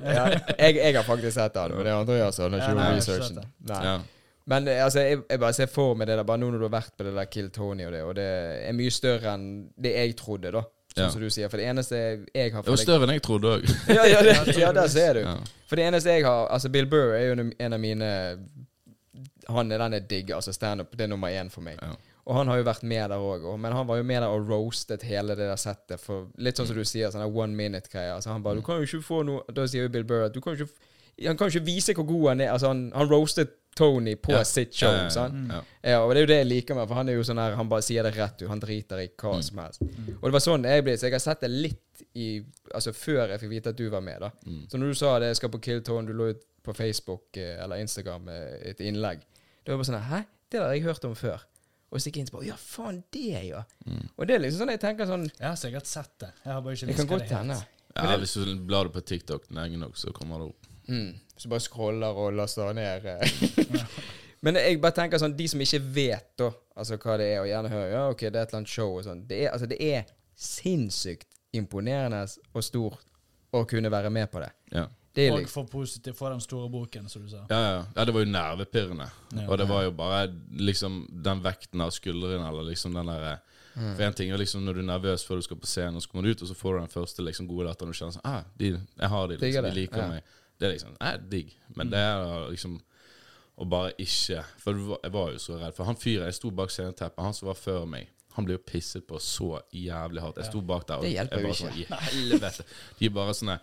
Ja, jeg, jeg har faktisk sett den, men det er Andreas som har gjort researchen. Nei. Men eh, altså, jeg, jeg bare ser for meg det der, bare nå når du har vært på det der Kill Tony og det, og det er mye større enn det jeg trodde, da. Sånn Ja. som du sier. For det eneste jeg har Det var større enn jeg trodde òg. (laughs) Ja, ja, det, (laughs) ja, der ser du. Ja. For det eneste jeg har Altså, Bill Burr er jo en av mine Han er den jeg digger. Altså standup. Det er nummer én for meg. Ja. Og han har jo vært med der òg. Men han var jo med der og roastet hele det der settet. For Litt sånn som du sier, sånne one minute-greier. Altså han bare Du kan jo ikke få noe Da sier jo Bill Burr at du kan jo ikke Han kan jo ikke vise hvor god han er. Altså Han, han roastet Tony på Ja. sitt show. Ja, ja, ja. sant? Ja. Ja, og det er jo det jeg liker med For han er jo sånn her Han bare sier det rett ut. Han driter i hva som helst. Og det var sånn jeg ble. Så jeg har sett det litt i Altså før jeg fikk vite at du var med, da. Mm. Så når du sa det, jeg skal på Kill Tone, du lå ut på Facebook eh, eller Instagram et innlegg, det var bare sånn Hæ? Det har jeg hørt om før. Og så gikk jeg inn på Ja, faen, det, ja. Mm. Og det er liksom sånn jeg tenker sånn Jeg har sikkert sett det. Jeg har bare ikke Det visst kan hva godt det hende. ja, hvis du blar det på TikTok lenge nok, så kommer det opp. Mm. Så bare scroller og laster ned. eh. (laughs) Men jeg bare tenker sånn, de som ikke vet da, altså hva det er, og gjerne hører ja, ok, det er et eller annet show og sånn, det altså, det er sinnssykt imponerende og stort å kunne være med på det. Ja. Det er Og for positivt, for den store boken, som du sa. Ja, ja. ja, det var jo nervepirrende. Ja. Og det var jo bare liksom den vekten av skuldrene, eller liksom den derre Mm. For en ting er liksom når du er nervøs før du skal på scenen, og så kommer du ut, og så får du den første liksom gode datteren og du kjenner sånn ah, de, Jeg har de, liksom. De liker ja. meg. Det er liksom er digg. Men det er liksom å bare ikke For jeg var jo så redd. For han fyren jeg sto bak sceneteppet, han som var før meg, han ble jo pisset på så jævlig hardt. Jeg sto bak der, og Det hjelper jo ikke. sånn I helvete. De bare sånn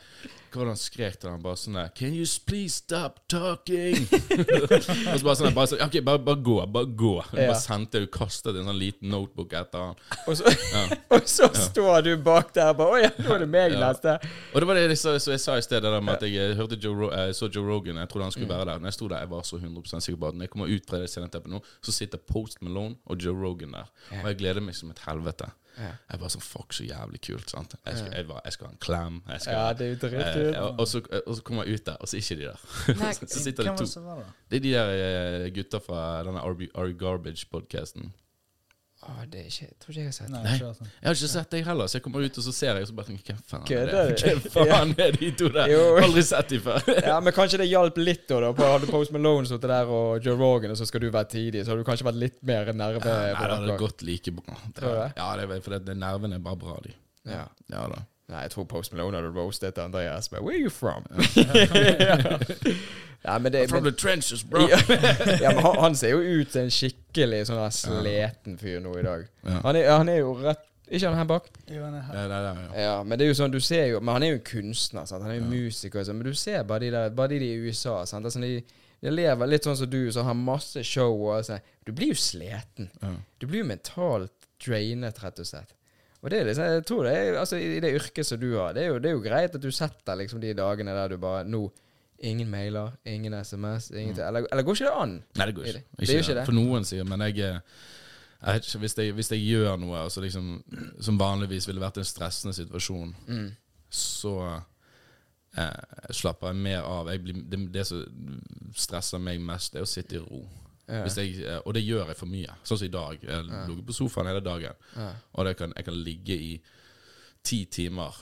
Hva var det han skrek til han? Bare sånn Can you please stop talking? (laughs) og så bare sånn bare sånn, Ok, bare, bare gå. Bare gå. Ja. bare sendte du kastet en sånn liten notebook etter han. Og så, (laughs) og så står du bak der bare Å ja, nå er det meg Ja. neste. Og det var det jeg, så jeg sa i sted, det der med at jeg hørte Joe, eh, så Joe Rogan. Jeg trodde han skulle være der. Når jeg sto der, jeg var så 100% sikker på at når jeg kommer ut fra det sceneteppet nå, så sitter Post Malone og Joe Rogan der. Og jeg gleder meg som et helvete. Ja. Jeg bare sånn Fuck, så jævlig kult. sant? Jeg skal, jeg bare, jeg skal ha en klem. Jeg skal, Ja, det er jo eh, og, så, og så kommer jeg ut der, og så er ikke de der. Nei, (laughs) så sitter de det to. det? Det er de der eh, gutta fra denne Are Garbage-podkasten. Å, det er ikke Jeg tror ikke jeg har sett Nei. Jeg har ikke sett deg heller, så jeg kommer ut og så ser jeg, og så bare tenker hvem faen er det? (laughs) Hvem faen er de to der? Jo. Aldri sett de før. (laughs) Ja, men kanskje det hjalp litt da, da på Hadde (laughs) Post Malone sittet der og Joe Rogan, og så skal du være tidlig, så hadde du kanskje vært litt mer nerve Ja, nei, det hadde gått like bra. Det, Tror? Ja, det er, for det, det, nervene er bare bra, de. Ja. Ja da. Nei, jeg tror Post Malone hadde roastet Andreas. med where are you from? Ja, men det From men, the trenches, bro. ja, (laughs) ja, men han, han ser jo ut som en skikkelig sånn der sliten fyr nå i dag. Ja. Han er, han er jo rett Ikke han her bak? Jo, han er her. Ja, der, der, ja. Ja, men det er jo sånn, du ser jo Men han er jo kunstner, sant? han er jo musiker, sånn, men du ser bare de der Bare de i USA. Sant? Altså, de, jeg lever litt sånn som du, som har masse show. Og, altså, du blir jo sliten. Ja. Du blir jo mentalt drainet, rett og slett. Og det er liksom, jeg tror det er, altså I det yrket som du har, det er, jo, det er jo greit at du setter liksom de dagene der du bare Nå, ingen mailer, ingen SMS, ingenting. Eller, eller går ikke det an? Nei, det går Det- ikke. det jo ikke det. For noen sier Men jeg, eh, jeg ikke, hvis, jeg, hvis jeg gjør noe altså liksom, som vanligvis ville vært en stressende situasjon, Mm. så eh, slapper jeg mer av. Jeg blir, det, det som stresser meg mest, det er å sitte i ro. Ja. Eh, og det gjør jeg for mye. Sånn som i dag. Jeg ja. ligger på sofaen hele dagen. Ja. Og det kan, jeg kan ligge i ti timer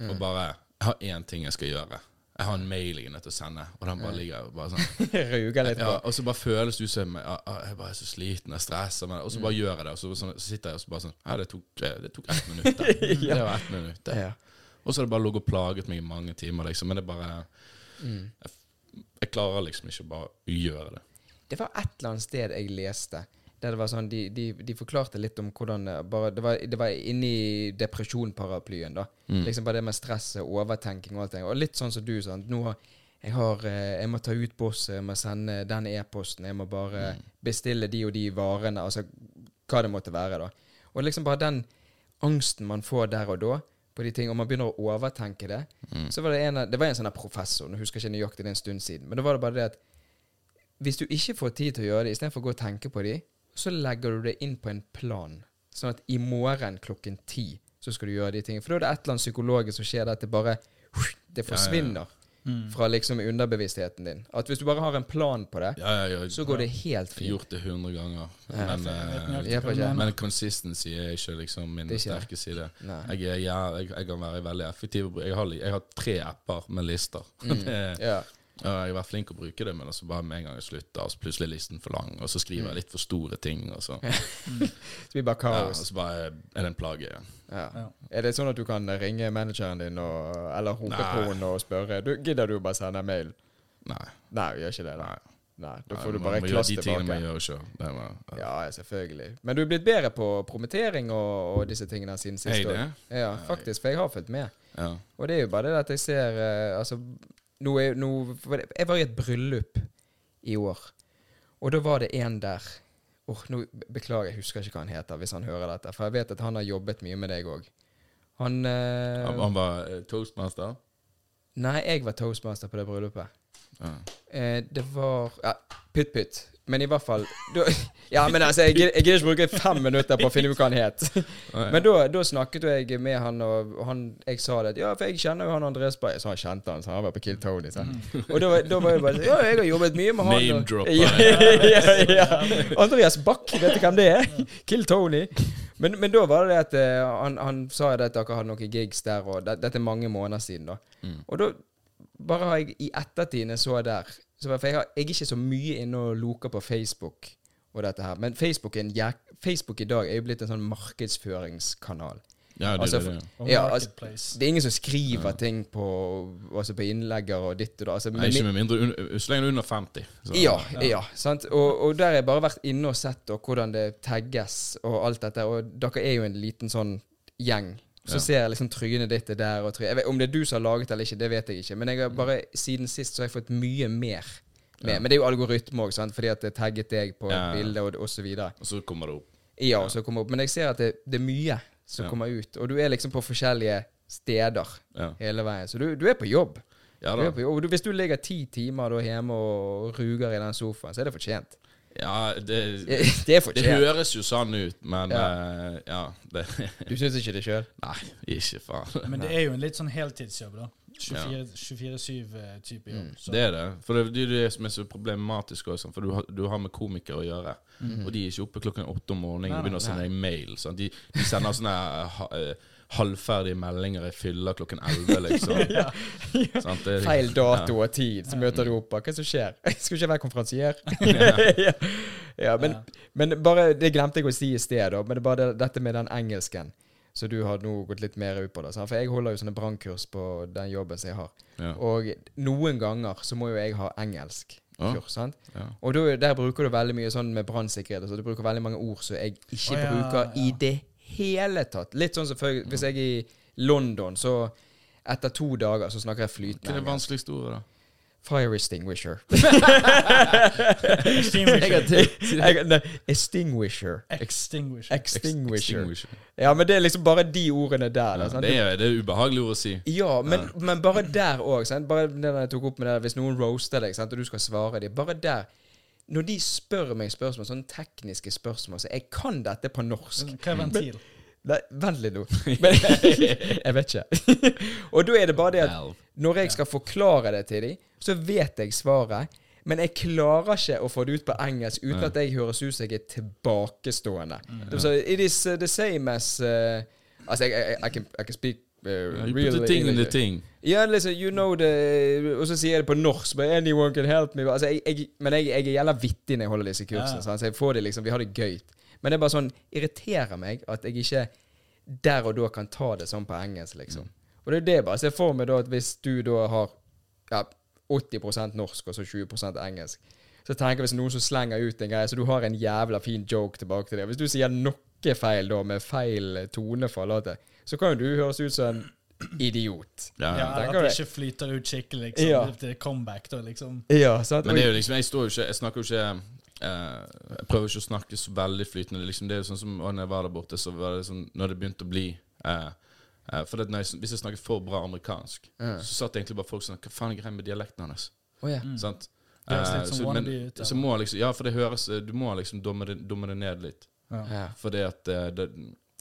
og bare har én ting jeg skal gjøre. Jeg har en mail jeg er nødt til å sende, og den bare ligger bare sånn. (laughs) Ruger litt på. Ja, og så bare føles det ut som jeg, ah, jeg bare er så sliten, jeg stresser, men, og så bare gjør jeg det. Og så, så sitter jeg og så bare sånn Ja, det tok, det tok ett minutt. (laughs) ja. Det var ett minutt. det. Ja. Og så har det bare ligget og plaget meg i mange timer, liksom. Men det er bare Mm. jeg, jeg klarer liksom ikke bare å gjøre det. Det var et eller annet sted jeg leste der det var sånn, de, de, de forklarte litt om hvordan eh, bare, Det var, det var inni depresjonparaplyen, da. Mm. Liksom bare det med stress og overtenking og alt det. Og litt sånn som du, sant. Nå har jeg, har, eh, jeg må ta ut bosset, jeg må sende den e-posten, jeg må bare Mm. bestille de og de varene, altså hva det måtte være, da. Og liksom bare den angsten man får der og da, på de ting, og man begynner å overtenke det. Mm. Så var det en, det var en sånn professor, nå husker jeg ikke nøyaktig det er en stund siden, men da var det bare det at hvis du ikke får tid til å gjøre det, istedenfor å gå og tenke på de, så legger du det inn på en plan. Sånn at i morgen klokken ti så skal du gjøre de tingene. For da er det et eller annet psykologisk som skjer der at det bare Det Ja, ja, ja. forsvinner Mm. fra liksom underbevisstheten din. At hvis du bare har en plan på det, Ja, ja, ja, så går det helt Jeg har fint. gjort det hundre ganger. Ja, Men, jeg jeg mener. men consistency er ikke liksom min ikke det. sterke side. Jeg, er, ja, jeg, jeg kan være veldig effektiv. Jeg har, jeg har tre apper med lister. Mm. (laughs) Det, Ja. ja, jeg har vært flink til å bruke det, men altså bare med en gang jeg slutter, og så plutselig er listen for lang, og så skriver jeg litt for store ting, og så, (laughs) Det blir bare kaos. ja, og så bare er det en plage igjen. Ja. Ja. Er det sånn at du kan ringe manageren din og, eller rope på henne og spørre du, Gidder du bare sende mail? Nei. Nei, vi gjør ikke det. nei. Nei, Da Nei, får du man bare gjøre klass De tingene man tilbake. gjør sjøl. Det var- ja. Ja, selvfølgelig. Men du er blitt bedre på promittering og, og disse tingene siden sist år. det? Ja, faktisk. For jeg har fulgt med. Ja. Og det er jo bare det at jeg ser eh, Altså, nå er, nå, jeg var i et bryllup i år, og da var det en der oh, nå Beklager, jeg husker ikke hva han heter, hvis han hører dette. For jeg vet at han har jobbet mye med deg òg. Han eh, Han, han var eh, toastmaster? Nei, jeg var toastmaster på det bryllupet. Ja. Eh, det var Ja, pytt pytt. Men i hvert fall da, (laughs) Ja, men altså, jeg jeg gidder ikke bruke fem minutter på å finne ut hva han het. (laughs) Men da, da snakket jeg med han, og han, jeg sa det. Ja, for jeg kjenner jo han Andreas Bay. Så han kjente han, så han var på Kill Tony. Så. Og da, da var jeg bare sånn Ja, jeg har jobbet mye med han. Name-dropper. (laughs) Ja, ja, ja. Andreas Bach, vet du hvem det er? Kill Tony. Men, men da var det det at eh, han, han sa at dere hadde noen gigs der, og det, dette er mange måneder siden, da. Mm. Og da bare har jeg i ettertid, så der så For jeg, har, jeg er ikke så mye inne og loker på Facebook og dette her. Men Facebook, er en jæk, Facebook i dag er jo blitt en sånn markedsføringskanal. Ja, det, Altså, det, det. Og Ja, altså, Det er ingen som skriver Ja. ting på, altså på innlegger og ditt og da. Altså, Nei, ikke med mindre un- Så lenge du er under 50. Så. ja, Ja. ja. sant? Og, og der har jeg bare vært inne og sett og hvordan det tagges og alt dette. Og dere er jo en liten sånn gjeng. Så Ja. ser jeg liksom trynet ditt er der og try- jeg vet, Om det er du som har laget det eller ikke, det vet jeg ikke. Men jeg har bare siden sist så har jeg fått mye mer med. Ja. Men det er jo algoritme òg, fordi at det tagget deg på Ja. bildet bilde og, og så videre. Og så kommer det opp. Ja, og så kommer det opp. Men jeg ser at det, det er mye som kommer ut. Og du er liksom på forskjellige steder hele veien. Så du, du er på jobb. ja Du er på jobb. Og du, hvis du ligger ti timer da hjemme og ruger i den sofaen, så er det fortjent. Ja, det, (laughs) Det det høres jo sånn ut, men Ja. Uh, ja det, (laughs) Du syns ikke det sjøl? Nei, ikke faen. Men det er jo en litt sånn heltidsjobb, da. 24-7-type jobb. Mm. Så. Det er det. For det, er det som er så problematisk også, for du har, du har med komikere å gjøre. Og de er ikke oppe klokken åtte om morgenen og begynner å sende deg mail. De, de sender sånne eh, halvferdige meldinger i fylla klokken elleve, liksom. (laughs) Sant? Det er- Feil dato og tid, så møter du opp. Hva er det som skjer? (laughs) Skal ikke være konferansier? (laughs) ja. ja, men, Ja. men bare Det glemte jeg å si i sted. Men det er bare det, dette med den engelsken. Så du har nå gått litt mer ut på det. sant? For jeg holder jo sånne brannkurs på den jobben som jeg har. Ja. Og noen ganger så må jo jeg ha engelsk Ja. kurs. sant? Ja. Og du, der bruker du veldig mye sånn med brannsikkerhet. Så du bruker veldig mange ord som jeg ikke oh, ja, bruker i det hele tatt. Litt sånn som før, hvis jeg er i London, så etter to dager så snakker jeg Hva er det vanskeligste ordet, da? Fire extinguisher. (laughs) Extinguisher. Extinguisher. Extinguisher. Ja, men det er liksom bare de ordene der. da, Ja, sant? det, er, det er ubehagelig ord å si. Ja, men, men bare der òg. Bare det jeg tok opp med det hvis noen roaster deg, sant, og du skal svare dem Bare der. Når de spør meg spørsmål, sånne tekniske spørsmål, så jeg kan dette på norsk. Hva er ventil? Vent litt nå. (laughs) Men, (laughs) jeg vet ikke. (laughs) og da er det bare det at når jeg skal forklare det til dem, så vet jeg svaret. Men jeg klarer ikke å få det ut på engelsk uten at jeg høres ut som jeg er tilbakestående. Så it is uh, the same as uh, Altså, I, I, I, can, I can speak uh, You real put a thing in the thing. Ja, liksom, you know the Og så sier jeg det på norsk, but anyone can help me. Altså, jeg, jeg, men jeg, jeg er jævla vittig når jeg holder disse kursene. Ja. Så jeg får det liksom, vi har det gøy. Men det er bare sånn irriterer meg at jeg ikke der og da kan ta det sånn på engelsk, liksom. Og det er det bare Se for meg, da, at hvis du da har ja, 80 norsk og så 20% engelsk, så tenker jeg hvis noen som slenger ut en greie, så du har en jævla fin joke tilbake til det. Hvis du sier noe feil da, med feil tonefall, så kan jo du høres ut som en idiot. Ja, Ja, at det ikke flyter ut skikkelig, liksom. Ja. Det er comeback, da, liksom. Ja, sant? Men det er jo liksom Jeg står jo ikke Jeg snakker jo ikke eh, Jeg prøver ikke å snakke så veldig flytende. Liksom, det er jo sånn som Når jeg var der borte, så var det sånn Når det begynte å bli eh, eh, For det, når jeg, Hvis jeg snakker for bra amerikansk, Ja. så satt egentlig bare folk sånn Hva faen er greia med dialekten hans? Å ja. Sant? Eh, litt som så, men, ut, så må liksom Ja, for det høres Du må liksom dumme det, dumme det ned litt. Ja. ja. Fordi at det, det,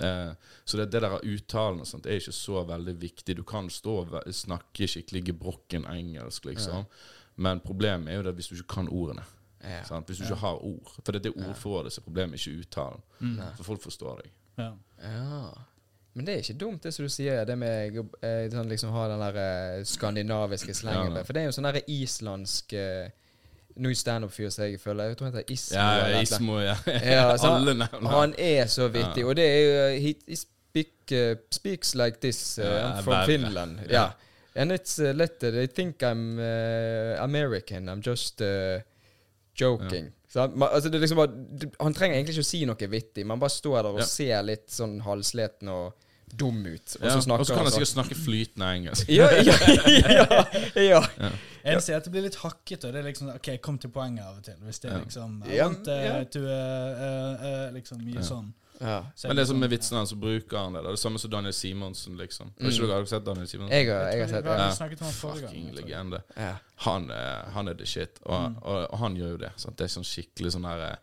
eh, Så det, det der av uttalen og sånt er ikke så veldig viktig. Du kan stå og snakke skikkelig gebrokken engelsk, liksom. Men problemet er jo det hvis du ikke kan ordene. Ja. Sant? Hvis du ikke har ord. For det er ordforrådet som er problemet, ikke uttalen. Mm. For folk forstår deg. Ja. Ja. Men det er ikke dumt, det som du sier, det med eh, sånn liksom ha den der eh, skandinaviske slengen. Ja, ja. For det er jo sånn der islandsk eh, Ny standup-fyr som jeg føler Jeg tror han heter Ismo. Ja. Ismo, (laughs) ja. Ja, så Alle navnene. han er så vittig. Og det er jo he, he speak, uh, speaks like this uh, Ja, from. Finland. Ja. yeah. And it's uh, letter. They think I'm uh, American. I'm just uh, joking. Så han, ma- altså det liksom bare, han trenger egentlig ikke å si noe vittig. Man bare står der og ser litt sånn halsleten og dum ut. Og så snakker Og så kan han sånn. sikkert snakke flytende engelsk. ja, ja, (laughs) ja, ja. Eneste er at det blir litt hakkete. og Det er liksom OK, kom til poenget av og til. Hvis det er liksom I Ja, want uh, ja. to uh, uh, liksom mye Ja. sånn. ja. Men det som er vitsen vitsene hans, så bruker han det. Det er det samme som Daniel Simonsen, liksom. Har ikke Mm. dere sett Daniel Simonsen? Jeg har, jeg Jeg har sett det. har Ja. han. Fucking legende. Ja. Han, er- han er the shit. Og, Mm. og, og han gjør jo det. Sant? Det er sånn skikkelig sånn her eh,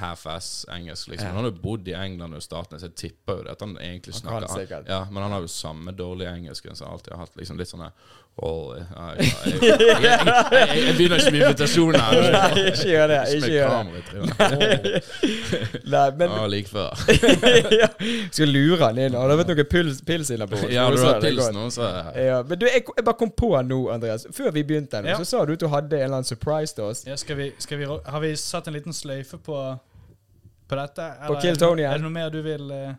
half-ass engelsk. Liksom. Ja. Han har jo bodd i England og staten, så jeg tipper jo det at han egentlig Han snakker sikkert. Ja, Men han har jo samme dårlige engelsken som han alltid har hatt. Liksom litt sånn her «Åh, ja, ja, jeg, begynner ikke med invitasjoner. her. Nei, ikke gjør det. Ikke gjør det. Nei, men Ja, like før. (laughs) Skal lure han inn. Har det vært noe pils, pils innabords? Ja, du har pils nå, så Ja, men du, jeg, jeg bare kom på nå, Andreas. Før vi begynte, nå, så sa du at du hadde en eller annen surprise til oss. Ja, skal vi, skal vi, har vi satt en liten sløyfe på, på dette? På Kill Tony. Er det noe mer du vil eh,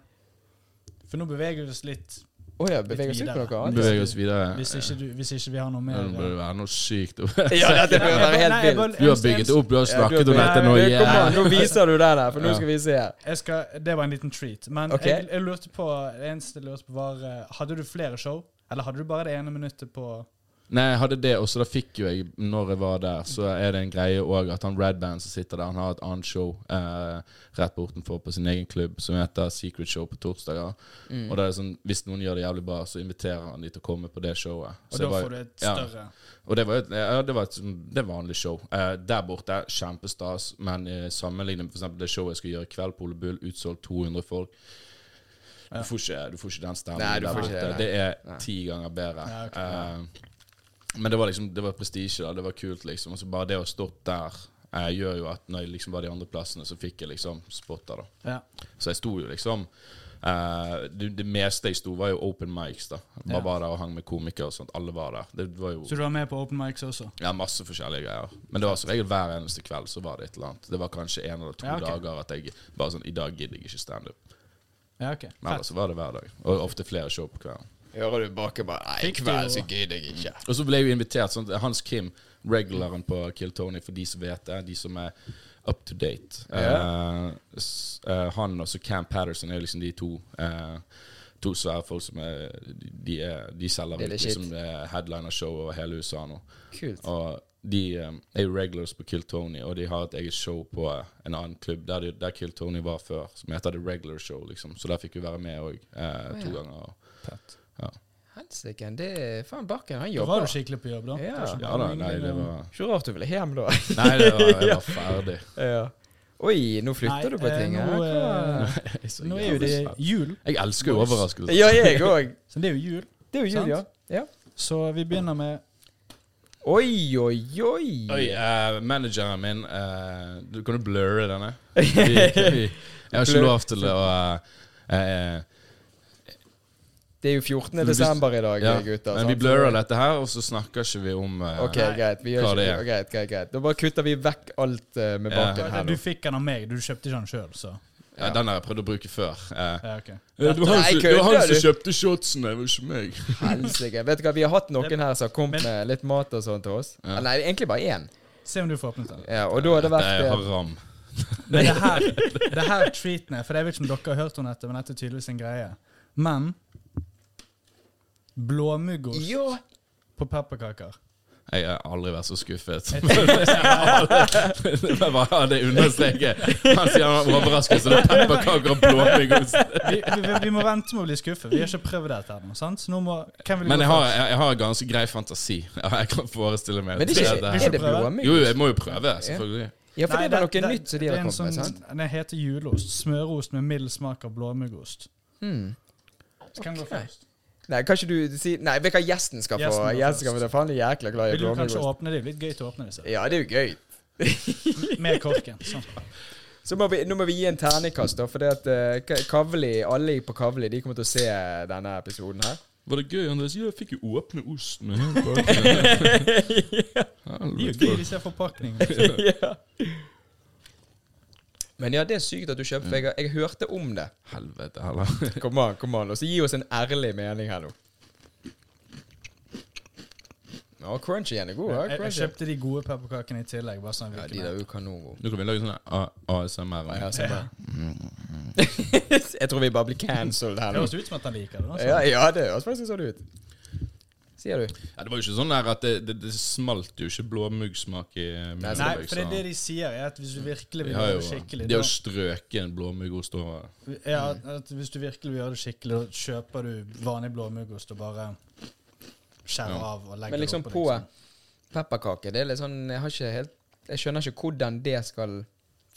For nå beveger vi oss litt. Å ja, beveger oss ut på noe annet? beveger oss videre. Hvis ikke, du, hvis ikke vi har noe mer Det bør være noe sykt. (laughs) Ja, dette bør være helt vilt. Du har bygget opp, du har snakket om dette nå. Kom an, nå viser du det der, for nå (laughs) skal vi se. Jeg skal, det var en liten treat. Men jeg lurte på Det eneste jeg lurte på, var eh, Hadde du flere show? Eller hadde du bare det ene minuttet på Nei, jeg hadde det, også. da fikk jo jeg, når jeg var der, så er det en greie òg at han Radband som sitter der, han har et annet show eh, rett bortenfor på sin egen klubb som heter Secret Show på torsdager. Mm. Og det er sånn, hvis noen gjør det jævlig bra, så inviterer han de til å komme på det showet. Og Så da var- får du et ja. større Og det var et, ja, det var et sånn- det vanlig show. Eh, der borte, kjempestas, men eh, sammenlignet med eksempel det showet jeg skal gjøre i kveld på Ole Bull, utsolgt 200 folk. Du, får ikke, du får ikke den stemmen Nei, du får ikke det. Det er ti ganger bedre. Ja, okay, ja. Men det var liksom Det var prestisje. Det var kult, liksom. Og så bare det å stått der eh, gjør jo at når jeg liksom var de andre plassene, så fikk jeg liksom spotter, da. Ja. Så jeg sto jo liksom eh, det, det meste jeg sto, var jo open mics. da Bare Ja. var der og hang med komikere og sånt. Alle var der. Det var jo Så du var med på open mics også? ja, masse forskjellige greier. Men det var som regel hver eneste kveld så var det et eller annet. Det var kanskje en eller to Ja, okay. dager at jeg bare sånn I dag gidder jeg ikke standup. Ja, okay. Men ellers var det hver dag. Og ofte flere show på kvelden. Hører du bak og bare Nei, i kveld så gidder jeg ikke. Og så ble jeg jo invitert. Sånn, Hans Kim, regularen på Kill Tony, for de som vet det, de som er up to date. Ja. Uh, eh, han og så Cam Patterson er liksom de to Uh, To svære folk som er De, er, de selger er ut liksom headlinershow over hele USA nå. Kult. Og de um, er jo regulars på Kill Tony, og de har et eget show på eh, en annen klubb der, de, der Kill Tony var før, som heter The Regular Show. liksom Så der fikk vi være med òg, eh, to ja. ganger. Ja. Helsike, det er faen Bakken, han Da var du skikkelig på jobb, da? Ja. Ja da, nei, det var Ikke rart du ville hjem, da. (laughs) Nei, det var, jeg (laughs) var ferdig. ja. Oi, nå flytter Nei, du på eh, ting. nå. Eh, er Nå er jo det jul, Jeg elsker jo overraskelser. Ja, jeg òg. (laughs) så det er jo jul. Det er jo jul, ja. Ja. Så vi begynner med Oi, oi, oi. Oi, uh, manageren min uh, du, Kan du blurre denne? Vi, vi, jeg har ikke lov til å uh, eh, Det er jo 14. Desember i dag, ja, gutter. Men vi blurrer dette her, og så snakker ikke vi om uh, Ok, greit. Vi gjør Hva det er. Greit, greit, greit. Da bare kutter vi vekk alt uh, med Ja. baken her Du fikk den av meg, du kjøpte ikke den sjøl, så ja, Den har jeg prøvd å bruke før. Eh, ja, ok. Det var han som, kjøpte shotsene, det var ikke meg. (laughs) Helsike. Vet du hva, vi har hatt noen her som har kommet med litt mat og sånn til oss. Ja. Nei, egentlig bare én. Se om du får åpnet den. Ja, og da har det Det er haram. Men det her, (laughs) det her treatene For jeg vet ikke om dere har hørt om dette, men dette er tydeligvis en greie. Men blåmuggost Ja! på pepperkaker Jeg har aldri vært så skuffet. (laughs) Men tenker- Det bare det understreket. Han sier han var overrasket, så det er pepperkaker og blåmuggost. vi, vi, vi må vente med å bli skuffet. Vi har ikke prøvd dette ennå. sant? Må Men jeg har, jeg, jeg har ganske grei fantasi. Jeg kan forestille meg Men det er ikke, det- er det blåmuggost? Jo, jeg må jo prøve, selvfølgelig. Ja, for Nei, det var noe nytt som de det har er kommet med, sånn- sant? Den heter juleost. Smørost med mild smak av blåmuggost. Mm. Så kan okay. gå først? Nei, kan ikke du si Nei, vet du hva gjesten skal få? Gjesten Gjesten skal få det. Faen, jeg er jækla glad i Vil du kanskje åpne det? Det litt gøy til å åpne disse. Ja, det er jo gøy. (laughs) Med korken. Sånn. Så må vi, nå må vi gi en terningkast, da. For det at uh, Kavli, alle på Kavli de kommer til å se denne episoden her. Var det gøy, Andres? Ja, jeg fikk jo åpne osten. og helt bak. De er jo gøy, disse forpakningene. (laughs) ja. Men ja, det er sykt at du kjøper, for jeg, jeg hørte om det. Helvete heller. (laughs) Kom an, kom an. Og så gi oss en ærlig mening her nå. Ja, crunchy igjen er god. Ja, Jeg, jeg kjøpte de gode pepperkakene i tillegg. Bare sånn Ja, de der er jo kanongode. Nå kan vi lage sånn A- ASMR. Ja, (laughs) jeg tror vi bare blir cancelled her nå. Det høres ut som at han liker det. Altså. Ja, ja, det høres faktisk sånn ut. Sier du? Ja, det var jo ikke sånn der at det, det, det smalt jo ikke blåmuggsmak i Nei. Nei, liksom. for det er det de sier, er at hvis du virkelig vil gjøre det skikkelig de har jo strøket en blåmuggost over. Ja, at hvis du virkelig vil gjøre det skikkelig, da kjøper du vanlig blåmuggost og bare skjærer Ja. av og legger Men liksom det på pepperkake, det er litt sånn Jeg har ikke helt Jeg skjønner ikke hvordan det skal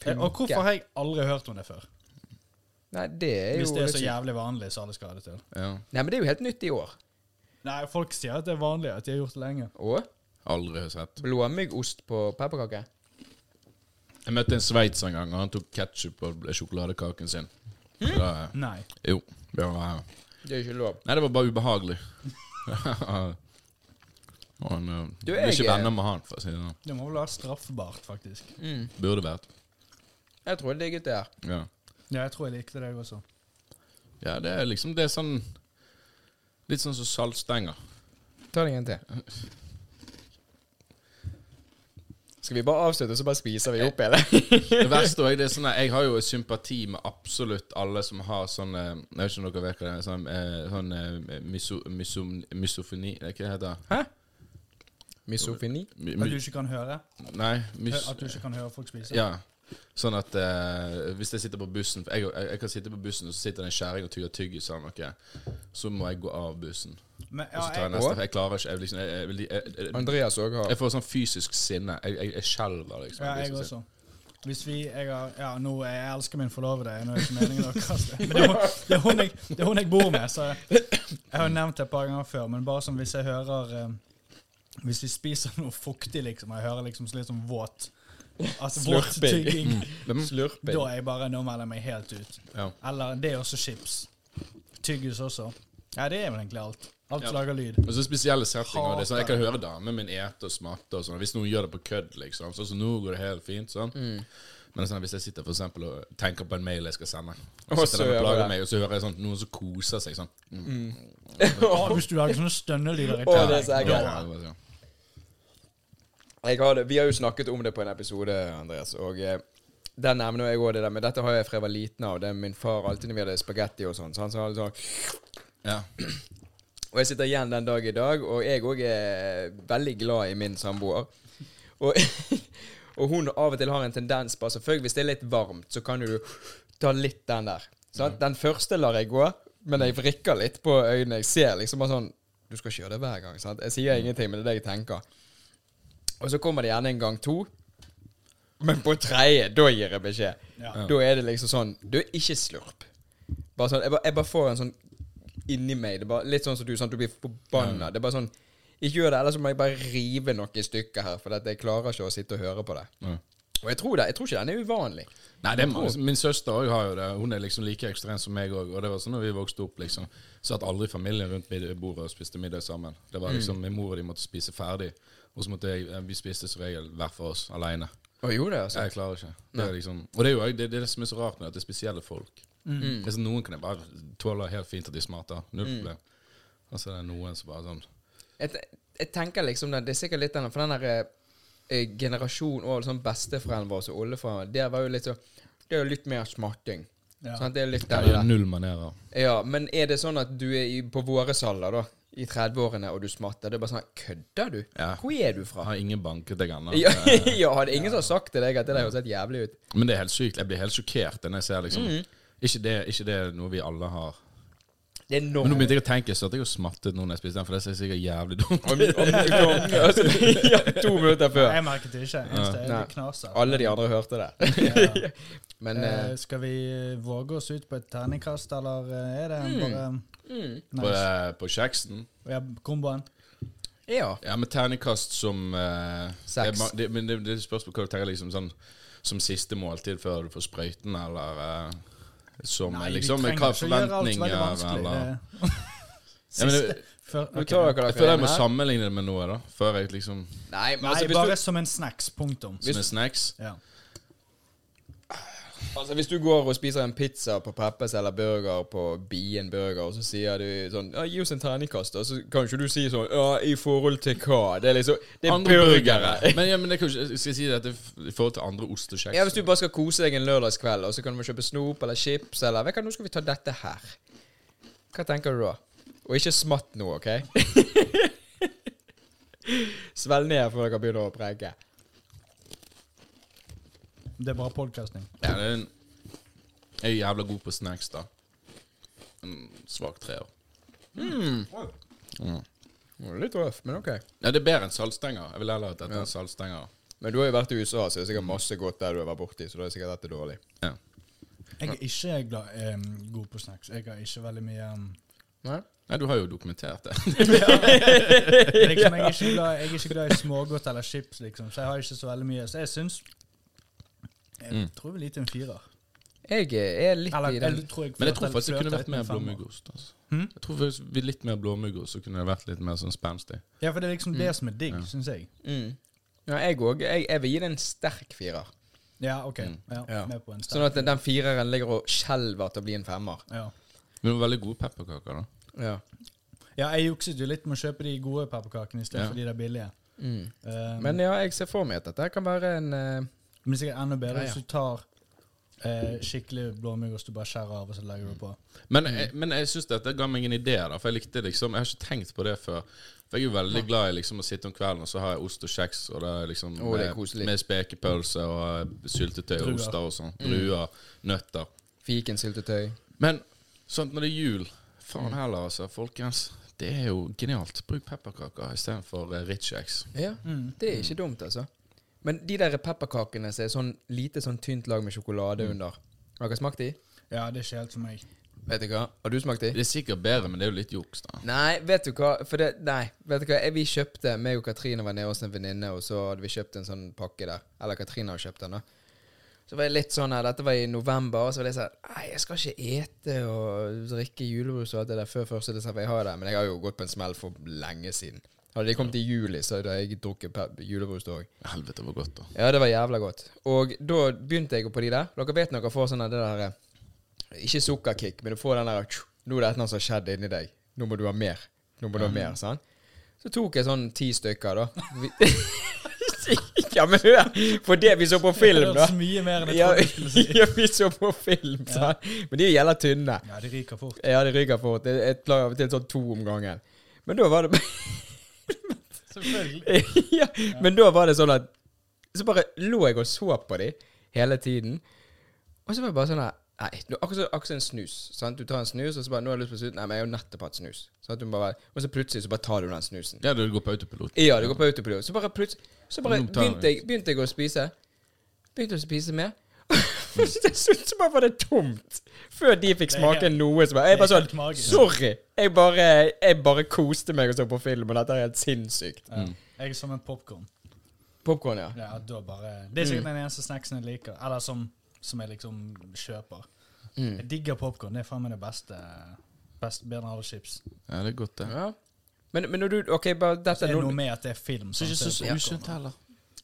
funke. Og hvorfor har jeg aldri hørt om det før? Nei, det er jo Hvis det er så jævlig vanlig, så alle skal ha det til. Ja. Nei, men det er jo helt nytt i år. Nei, folk sier at det er vanlig, at de har gjort det lenge. Og Aldri sett. blåmyggost på pepperkake. Jeg møtte en sveitser en gang, og han tok ketsjup på sjokoladekaken sin. Hm? Da, Nei. jo. Det var, Det er ikke lov. nei, det var bare ubehagelig. (laughs) og han eh, Du, ble ikke venner med han, for å si det sånn. Det må vel være straffbart, faktisk. Mm. Burde vært. Jeg tror jeg digget det her. Ja. Ja, jeg tror jeg likte deg også. ja, det er liksom Det er sånn Litt sånn som saltstenger. Ta deg en til. Skal vi bare avslutte, så bare spiser vi opp hele? Det verste også, det er sånn at Jeg har jo sympati med absolutt alle som har sånn eh, Jeg vet ikke om dere vet hva det er. Sånn, eh, sånn eh, miso, miso, misofoni Hva heter det? Misofoni? Mi, At du ikke kan høre? nei, mis, At du ikke kan høre folk spise? Ja. Sånn at eh, hvis jeg sitter på bussen for jeg, jeg, jeg kan sitte på bussen, og så sitter det en kjerring og tygger tyggis eller noe. Så må jeg gå av bussen. Men, Og så tar jeg jeg, neste. For jeg klarer ikke Jeg, liksom, jeg, jeg, jeg, jeg, Andreas òg har jeg får sånn fysisk sinne. Jeg, jeg, jeg skjelver, liksom. ja, jeg også. Hvis vi jeg har, Ja, nå jeg elsker min forlovede. Nå er det ikke meningen å kaste Men det er, hun, det, er hun jeg, det er hun jeg bor med, så Jeg har jo nevnt det et par ganger før, men bare som hvis jeg hører eh, Hvis vi spiser noe fuktig, liksom, og jeg hører liksom så litt sånn våt Altså våt Slurping. tygging, Men, Slurping. da er jeg bare Nå melder jeg meg helt ut. ja. Eller det er også chips. Tyggis også. Ja, det er vel egentlig alt. Alt Ja. lager lyd. Og så spesielle settinger. Det er sånn, jeg kan høre damen min ete og smatte. Og sånn, hvis noen gjør det på kødd, liksom. Sånn som nå går det helt fint. sånn Mm. Men sånn, hvis jeg sitter for eksempel og tenker på en mail jeg skal sende, og Og så så og plager meg, og så hører jeg sånn noen som koser seg sånn. Mm. (laughs) Å, hvis du lager sånne stønnelyder i Å, det er så var sånn. Jeg har det. Vi har jo snakket om det på en episode, Andreas. Og eh, der nevner jeg òg det der Men dette har jeg fra jeg var liten av. Det er min far alltid når vi hadde spagetti og sånn. Så han sa alltid sånn Ja. (clears throat) Og jeg sitter igjen den dag i dag, og jeg òg er veldig glad i min samboer. Og, (laughs) og hun av og til har en tendens på Selvfølgelig, hvis det er litt varmt, så kan du ta litt den der. Sant? Den første lar jeg gå, men jeg vrikker litt på øynene. Jeg ser liksom bare sånn Du skal ikke gjøre det hver gang. Sant? Jeg sier ingenting, men det er det jeg tenker. Og så kommer det gjerne en gang to. Men på tredje, da gir jeg beskjed. Ja. Da er det liksom sånn Du, er ikke slurp. Bare sånn, jeg, bare, jeg bare får en sånn inni meg. Det er bare Litt sånn som du, sånn at du blir forbanna. Det er bare sånn Ikke gjør det, ellers må jeg bare rive noe i stykker her, for jeg klarer ikke å sitte og høre på det. Ja. Og jeg tror det, jeg tror ikke den er uvanlig. Nei, det er. Min søster har jo det. Hun er liksom like ekstrem som meg òg. Og det var sånn da vi vokste opp, liksom. Satt aldri familien rundt bordet og spiste middag sammen. Det var liksom Min mor og de måtte spise ferdig. Og så måtte jeg eh, Vi spiste som regel hver for oss, aleine. Å, gjorde det, altså? Jeg klarer ikke. Det er liksom Og det er jo det, det, er det som er så rart med at det er spesielle folk. Mm. Er sånn, noen kan jeg bare tåle helt fint at de smarte Null problem. Og så er det noen som bare sånn jeg, jeg tenker liksom det, det er sikkert litt den For den der eh, generasjonen og sånn besteforeldrene våre og oldeforeldrene, det var jo litt så Det er jo litt mer smarting. Ja. Sånn, Det er litt er der. null manerer. Ja, men er det sånn at du er i, på våre alder, da, i 30-årene, og du smatter? Det er bare sånn Kødder du? Ja. Hvor er du fra? har ingen banket deg ennå. Ja, ja, hadde ingen som har sagt til deg at det der høres helt jævlig ut? Men det er helt sykt. Jeg blir helt sjokkert når jeg ser liksom Mm. ikke, det, ikke det er noe vi alle har. Det er Men nå begynte jeg å tenke så at jeg har smattet noen når jeg spiste den, for det ser sikkert jævlig dumt om- (laughs) altså, (laughs) ja, to minutter før. Jeg merket det ikke. Eneste er det knaser. Alle de andre hørte det. (laughs) Ja. Men Eh, eh, skal vi eh, våge oss ut på et terningkast, eller eh, er det Mm. bare mm, på, nice? På, på kjeksen. Ja, komboen? Ja. Ja, med terningkast som eh, Seks. Det, det, men det, det spørs på hva du tenker liksom sånn som siste måltid før du får sprøyten, eller eh, som Nei, liksom Hva forventninger, eller Det- (laughs) Ja, men det- (laughs) før, okay. ok. Jeg føler jeg må sammenligne det med noe, da. Før jeg liksom Nei, men altså, Nei bare du, som en snacks. Punktum. Som en snacks. Ja. Altså, hvis du går og spiser en pizza på Peppes eller burger på Bien burger, og så sier du sånn ja, 'Gi oss en terningkast', og så kan ikke du si sånn 'Ja, i forhold til hva?' Det er liksom Det er Andre burgere. (laughs) Men, ja, men det kan ikke Skal jeg si dette i forhold til andre ost og kjeks? Ja, Hvis du bare skal kose deg en lørdagskveld, og så kan du kjøpe snop eller chips eller Vet du hva, nå skal vi ta dette her. Hva tenker du da? Og ikke smatt nå, OK? (laughs) Svelg ned før dere begynner å preke. Det er bare podkasting. Ja, det er en, jeg er jævla god på snacks, da. En svak treer. Mm. Mm. Det Litt røff, men OK. Ja, det er bedre enn saltstenger. Jeg vil heller at dette er saltstenger. Men du har jo vært i USA, så det er sikkert masse godt der du har vært borti, så da er sikkert dette dårlig. Ja. Jeg er ikke glad, em, god på snacks. Jeg har ikke veldig mye em, Nei? Nei, du har jo dokumentert det. (laughs) liksom, jeg, er ikke glad, jeg er ikke glad i smågodt eller chips, liksom, så jeg har ikke så veldig mye. Så jeg syns Jeg Mm. tror vi litt en firer. Jeg er litt Eller, i den jeg jeg Men jeg tror faktisk det kunne vært mer blåmuggost. Altså. Hmm? Jeg tror faktisk vi litt mer blåmuggost, så kunne det vært litt mer sånn spenstig. Ja, for det er liksom det som er digg, Ja. syns jeg. mm. Ja, jeg òg. Jeg, jeg vil gi det en sterk firer. Ja, OK. Mm. Ja, Ja. Med på en Sånn at den fireren ligger og skjelver til å bli en femmer. ja. Men det var veldig gode pepperkaker, da. Ja. ja, jeg jukset jo litt med å kjøpe de gode pepperkakene istedenfor Ja. for de der billige. Mm. Um, Men ja, jeg ser for meg at dette kan være en eh, Men det er sikkert enda bedre Ja, ja. hvis du tar eh, skikkelig blåmuggost du bare skjærer av, og så legger du på. Men, jeg, men jeg syns dette ga meg en idé, da. For jeg likte liksom Jeg har ikke tenkt på det før. For jeg er jo veldig glad i liksom å sitte om kvelden, og så har jeg ost og kjeks, og det er liksom Å, det er med, koselig. med spekepølse og eh, syltetøy og Druer. oster og sånn. Mm. Druer, nøtter. fikensyltetøy. Men sånn når det er jul Faen heller, altså. Folkens. Det er jo genialt. Bruk pepperkaker istedenfor uh, Ritz-kjeks. Ja, Mm. det er ikke dumt, altså. Men de der pepperkakene som er sånn lite sånn tynt lag med sjokolade under Har dere smakt de? Ja, det er ikke helt for meg. Vet du hva? Har du smakt de? Det er sikkert bedre, men det er jo litt juks, da. Nei, vet du hva? For det, nei, vet du hva? Vi kjøpte, meg og Katrine var nede hos en venninne, og så hadde vi kjøpt en sånn pakke der. Eller Katrine hadde kjøpt den, da. Så var jeg litt sånn her, Dette var i november, og så var jeg sånn Nei, jeg skal ikke ete og drikke julebrus og alt det der før 1. desember. Jeg har det, men jeg har jo gått på en smell for lenge siden. Hadde de kommet i juli, så hadde jeg drukket julebrus da òg. Helvete, hvor godt, da. Ja, det var jævla godt. Og da begynte jeg på de der. Dere vet når dere får sånn det der eh, Ikke sukkerkick, men du får den der Nå er det et eller annet som har skjedd inni deg. Nå må du ha mer. Nå må du ha mer, sant? Så tok jeg sånn ti stykker, da. (laughs) Ja, men hør! For det vi så på film, da. Det mye mer enn jeg Ja, trodde si. (laughs) ja, vi så på film, sant? Men de er jævla tynne. Ja, de ryker fort. Ja, de ryker fort. Jeg jeg pleier av og til sånn to om gangen. Men da var det (laughs) Selvfølgelig. (laughs) ja, men da var det sånn at Så bare lå jeg og så på dem hele tiden. Og så var det bare sånn her Nei, nå- akkurat som- en snus. Sant? Du tar en snus, og så bare 'Nå har jeg lyst på snus.' Nei, men jeg har jo nettopp hatt snus. Sant? Du bare, og så plutselig så bare tar du den snusen. Ja, du går på autopilot. Ja, du går på autopilot. Så bare plutselig Så bare begynte jeg, begynte jeg å spise. Begynte å spise mer. (laughs) Til syntes bare var det tomt. Før de fikk er smake helt- noe som Jeg bare er sånn. Sorry! Jeg bare, jeg bare koste meg og så på film, og dette er helt sinnssykt. Ja. Jeg er som en popkorn. Popkorn, ja. Ja, da bare Det er Mm. sikkert den eneste snacksen jeg liker. Eller som, som jeg liksom kjøper. Mm. Jeg digger popkorn. Det er faen meg det beste. best, bedre enn alle chips. Ja, det er godt, det. ja. Men, men når du OK, bare dette er det nå- noe med at det er film. Så ikke så, sånn, er usunt heller.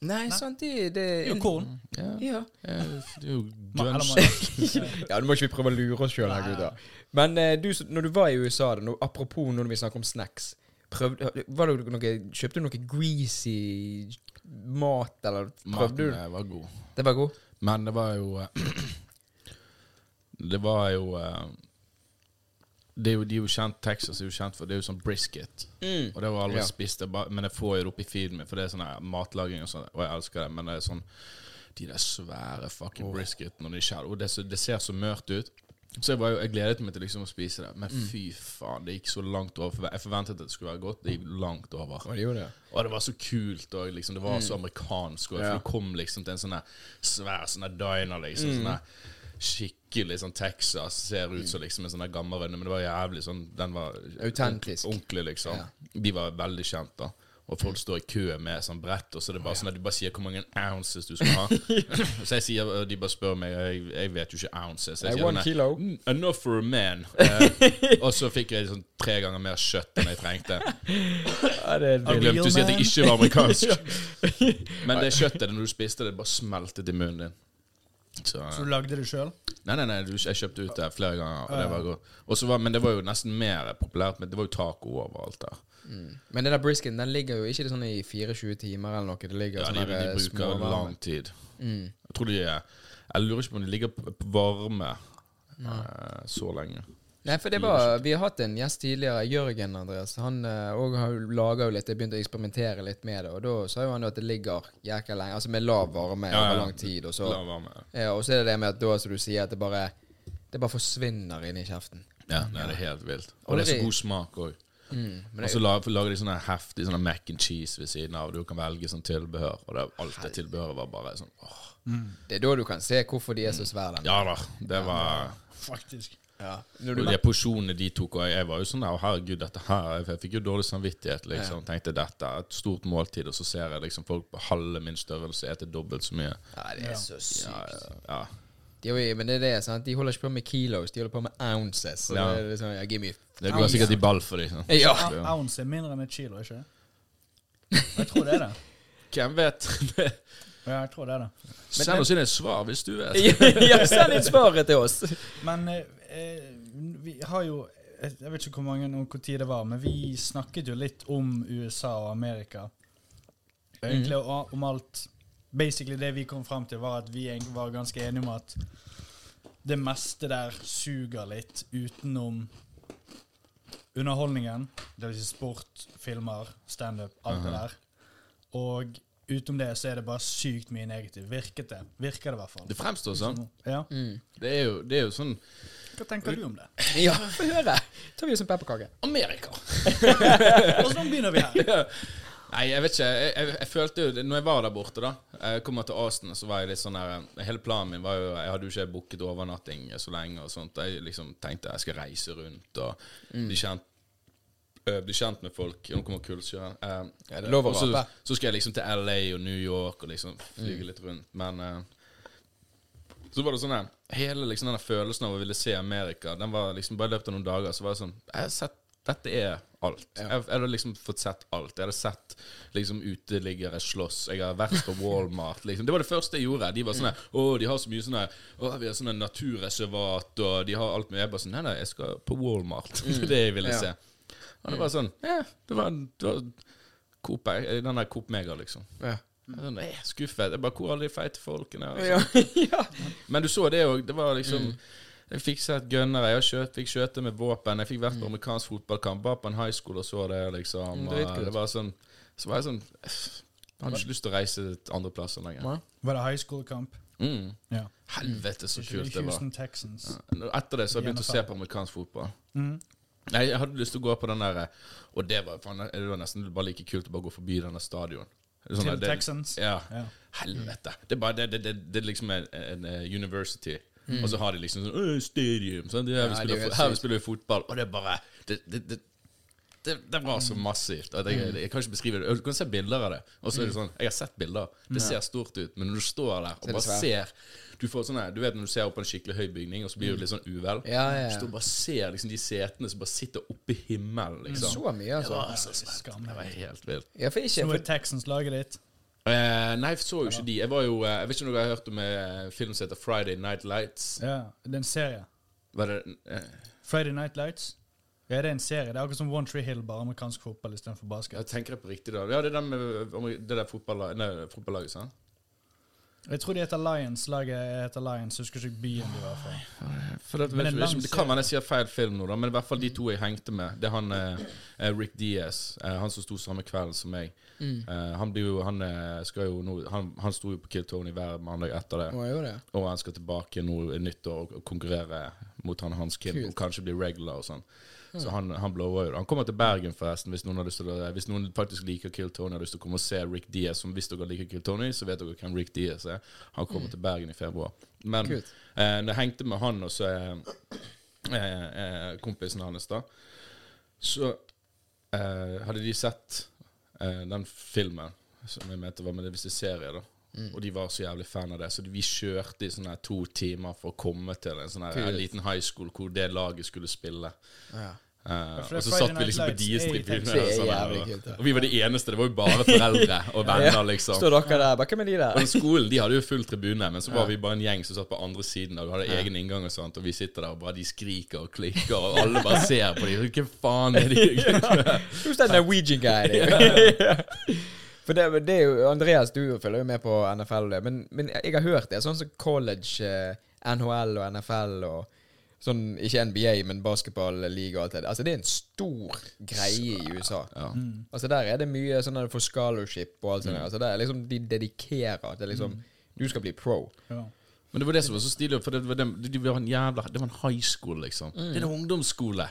Nei, sant, det, det er jo korn. Ja, Ja. ja, det er jo (laughs) grunge. (laughs) ja, nå må ikke vi prøve å lure oss sjøl her, Nei. gutter. Men eh, du, når du var i USA, da, når, apropos når vi snakker om snacks prøvde, var det noe, Kjøpte du noe greasy mat, eller prøvde du? Maten eh, var god. Det var god? Men det var jo eh, (clears throat) Det var jo eh, det er jo, De er jo kjent Texas er jo kjent for Det er jo sånn brisket. Mm. Og det har aldri Ja. spist, det men jeg får jo det opp i feeden min, for det er sånn matlaging og sånn, og jeg elsker det, men det er sånn De der svære fucking brisket når de skjærer Og det, det ser så mørkt ut. Så jeg, var jo, jeg gledet meg til liksom å spise det, men Mm. fy faen, det gikk så langt over. Jeg forventet at det skulle være godt, det gikk langt over. Og det det. Og det var så kult og liksom, Det var så amerikansk. Og Mm. Ja. For du kom liksom til en sånn svær sånn diner, liksom. Mm. Sånn her skikkelig sånn Texas. Ser ut som liksom en sånn gammel rønne, men det var jævlig sånn Den var Autentisk. ordentlig, liksom. Ja. De var veldig kjent, da. Og folk står i kø med sånn brett, og så er det bare sånn at de bare sier hvor mange ounces du skal ha. (laughs) så jeg sier, og de bare spør meg, jeg, jeg vet jo ikke ounces. Jeg sier kilo. "Mm, Enough for a man. Uh, (laughs) og så fikk jeg sånn tre ganger mer kjøtt enn jeg trengte. Ja, Jeg glemte å si at jeg ikke var amerikansk. (laughs) Men det kjøttet når du spiste det, bare smeltet i munnen din. Så, Så du lagde det sjøl? nei, nei, nei, jeg kjøpte ut det flere ganger, og det var godt. Var, men det var jo nesten mer populært, men det var jo taco overalt der. Mm. Men den der brisken den ligger jo ikke det sånn i 24 timer eller noe. Det ligger Ja, de, de bruker småvarme. lang tid. Mm. Jeg tror de Jeg lurer ikke på om de ligger på på varme eh, så lenge. Nei, for det var Vi har hatt en gjest tidligere, Jørgen Andreas. Han òg har laga jo litt Jeg begynte å eksperimentere litt med det, og da sa jo han at det ligger jækla lenge, altså med lav varme Ja, ja. over lang tid, og så varme. ja, Og så er det det med at da, som du sier, at det bare Det bare forsvinner inni kjeften. Ja, det er helt vilt. Og det er så god smak òg. Mm. Og så lager, lager de sånne heftig sånne mac and cheese ved siden av. Du kan velge sånn tilbehør, og det, alt det tilbehøret var bare sånn åh. det er da du kan se hvorfor de er så svære. den. Ja da, det var Faktisk. Ja. Og de porsjonene de tok, og jeg var jo sånn der, herregud, dette her Jeg fikk jo dårlig samvittighet, liksom. Tenkte dette er et stort måltid, og så ser jeg liksom folk på halve min størrelse ete dobbelt så mye. ja, det er så sykt. Ja, ja. De, jo- men det er det, sant? de holder ikke på med kilos, de holder på med ounces. Ja. det er liksom, ja, give me Det går sikkert i ball for dem. Ja. Ounce er mindre enn et kilo, ikke det? Jeg tror det er det. (laughs) Hvem vet? (laughs) Ja, jeg tror det er det. Send oss inn et svar hvis du vet. (laughs) ja, send inn svaret til oss. Men eh, eh, vi har jo Jeg jeg vet ikke hvor mange og hvor tid det var, men vi snakket jo litt om USA og Amerika. Egentlig mm. om alt Basically det vi kom fram til, var at vi var ganske enige om at det meste der suger litt utenom underholdningen. Det vil si sport, filmer, standup, alt det der. Og utenom det så er det bare sykt mye negativt. Virket det? Virker det i hvert fall. Det fremstår sånn. Ja. Mm. Det er jo, det er jo sånn Hva tenker du om det? (laughs) Ja, (laughs) få høre. Tar vi oss en pepperkake. Amerika. (laughs) Og sånn begynner vi her. Nei, jeg vet ikke. Jeg, jeg, jeg følte jo Når jeg var der borte, da Jeg kom til Austin, så var jeg litt sånn der Hele planen min var jo Jeg hadde jo ikke booket overnatting så lenge og sånt. Jeg liksom tenkte jeg skal reise rundt og mm. de øh, bli kjent med folk. Nå kommer Kullsjøen. Eh, Ja, lov å rape. så skal jeg liksom til LA og New York og liksom flyge litt rundt. Men eh, så var det sånn Hele liksom denne følelsen av å ville se Amerika, Den var liksom bare i løpet av noen dager så var det sånn Jeg har sett Dette er alt. Jeg, jeg hadde liksom fått sett alt. Jeg hadde sett liksom uteliggere slåss. Jeg har vært på Walmart. (laughs) Liksom. Det var det første jeg gjorde. De var sånn her Å, de har så mye sånne Å, vi har sånne naturreservat, og de har alt mulig. Jeg bare sånn Nei, nei, jeg skal på Walmart. det (laughs) er det jeg ville Ja. se. Og det var sånn Ja, det var, det var Coop, den der Coop Mega, liksom. Ja. Jeg var sånn, eh, skuffet. Jeg bare, Hvor er alle de feite folkene? Ja. (laughs) ja. men du så det òg. Det var liksom Jeg fikk sett gunnere. Jeg kjøt, fikk skjøte med våpen. Jeg fikk vært på amerikansk fotballkamp. Bare på en high school og så det, liksom. Mm, Og det var sånn Så var jeg sånn Jeg hadde ikke lyst til å reise til andre plasser lenger. Var det high school-kamp? Mm. Ja. Helvete, så kult det var. Etter det så har jeg begynt å se på amerikansk fotball. Mm. Nei, Jeg hadde lyst til å gå på den der Og det var, faen, det var nesten bare like kult å bare gå forbi denne stadion. Sånn Til det- Texans. Ja. Ja. Helvete. Det er bare det, det, det, det er liksom en, en eh, university. Mm. Og så har de liksom sånn Stadium. Sånn, er her, vi Ja, er spiller, her vi spiller vi fotball. Og det er bare Det, det, det, det, det var så massivt. At jeg, Mm. jeg kan ikke beskrive det. Du kan se bilder av det. Og så er det sånn Jeg har sett bilder. Det ser stort ut. Men når du står der er og bare ser Du får sånne Du vet når du ser opp på en skikkelig høy bygning, og så blir du litt sånn uvel. Mm. Ja, ja, ja. Du står og bare ser liksom de setene som bare sitter oppe i himmelen, liksom. Så mye, Det altså. var så det skammelig. Det var helt vilt. Ja, for ikke Nå for, er Texans laget ditt. Eh, nei, jeg så jo ikke de. Jeg var jo eh, Jeg vet ikke om dere har hørt om en film som heter Friday Night Lights. Ja, det er en serie. Var det eh, Friday Night Lights. Ja, det er en serie. Det er akkurat som One Tree Hill, bare amerikansk fotball istedenfor basket. Jeg tenker på riktig da. Ja, det er den med det der fotballaget, nei, sant? Jeg tror de heter Lions. Laget heter Lions. Jeg husker ikke byen de var fra. For det, Men ikke, det kan være jeg sier feil film nå, da, men i hvert fall de to jeg hengte med. Det er han eh, eh, Rick Diaz, eh, han som sto samme kvelden som meg. Mm. Eh, han blir jo Han eh, skal jo nå Han, han sto jo på Kill Tony hver mandag etter det. Å, det. Og han skal tilbake nå i nyttår og konkurrere mot han Hans Kim Kult. og kanskje bli regular og sånn. Så han, han blower jo. Han kommer til Bergen, forresten, hvis noen, har lyst til å, hvis noen faktisk liker Kill Tony har lyst til å komme og se Rick Diaz. Som hvis dere liker Kill Tony, så vet dere hvem Rick Diaz er. Han kommer til Bergen i februar. Men eh, det hengte med han og så eh, eh, eh, kompisen hans, da, så eh, hadde de sett eh, den filmen som jeg mente var med det hvis det er serie, da. Og de var så jævlig fan av det, så vi kjørte i sånne to timer for å komme til en sånn liten high school hvor det laget skulle spille. Ja. Eh, det og så satt vi liksom på deres er tribune. Og vi var de eneste. Det var jo bare foreldre og venner, liksom. Står dere der? Bare er de der? Og skolen de hadde jo full tribune, men så var vi bare en gjeng som satt på andre siden. Og du hadde egen inngang og sånt, og vi sitter der og bare de skriker og klikker, og alle bare ser på dem. Hva faen er de? (laughs) Who's that Norwegian guy? (laughs) For det, det er jo Andreas, du følger jo med på NFL men, men jeg har hørt det. Sånn som college, eh, NHL og NFL og sånn Ikke NBA, men basketballiga og alt det. Altså, det er en stor greie i USA. Ja. Altså, der er det mye sånn for scholarship og alt sånt. Altså, der er liksom De dedikerer. til liksom Du skal bli pro. Ja. Men det var det som var så stilig, for det var, den, det var en jævla Det var en high school, liksom. Det er en ungdomsskole.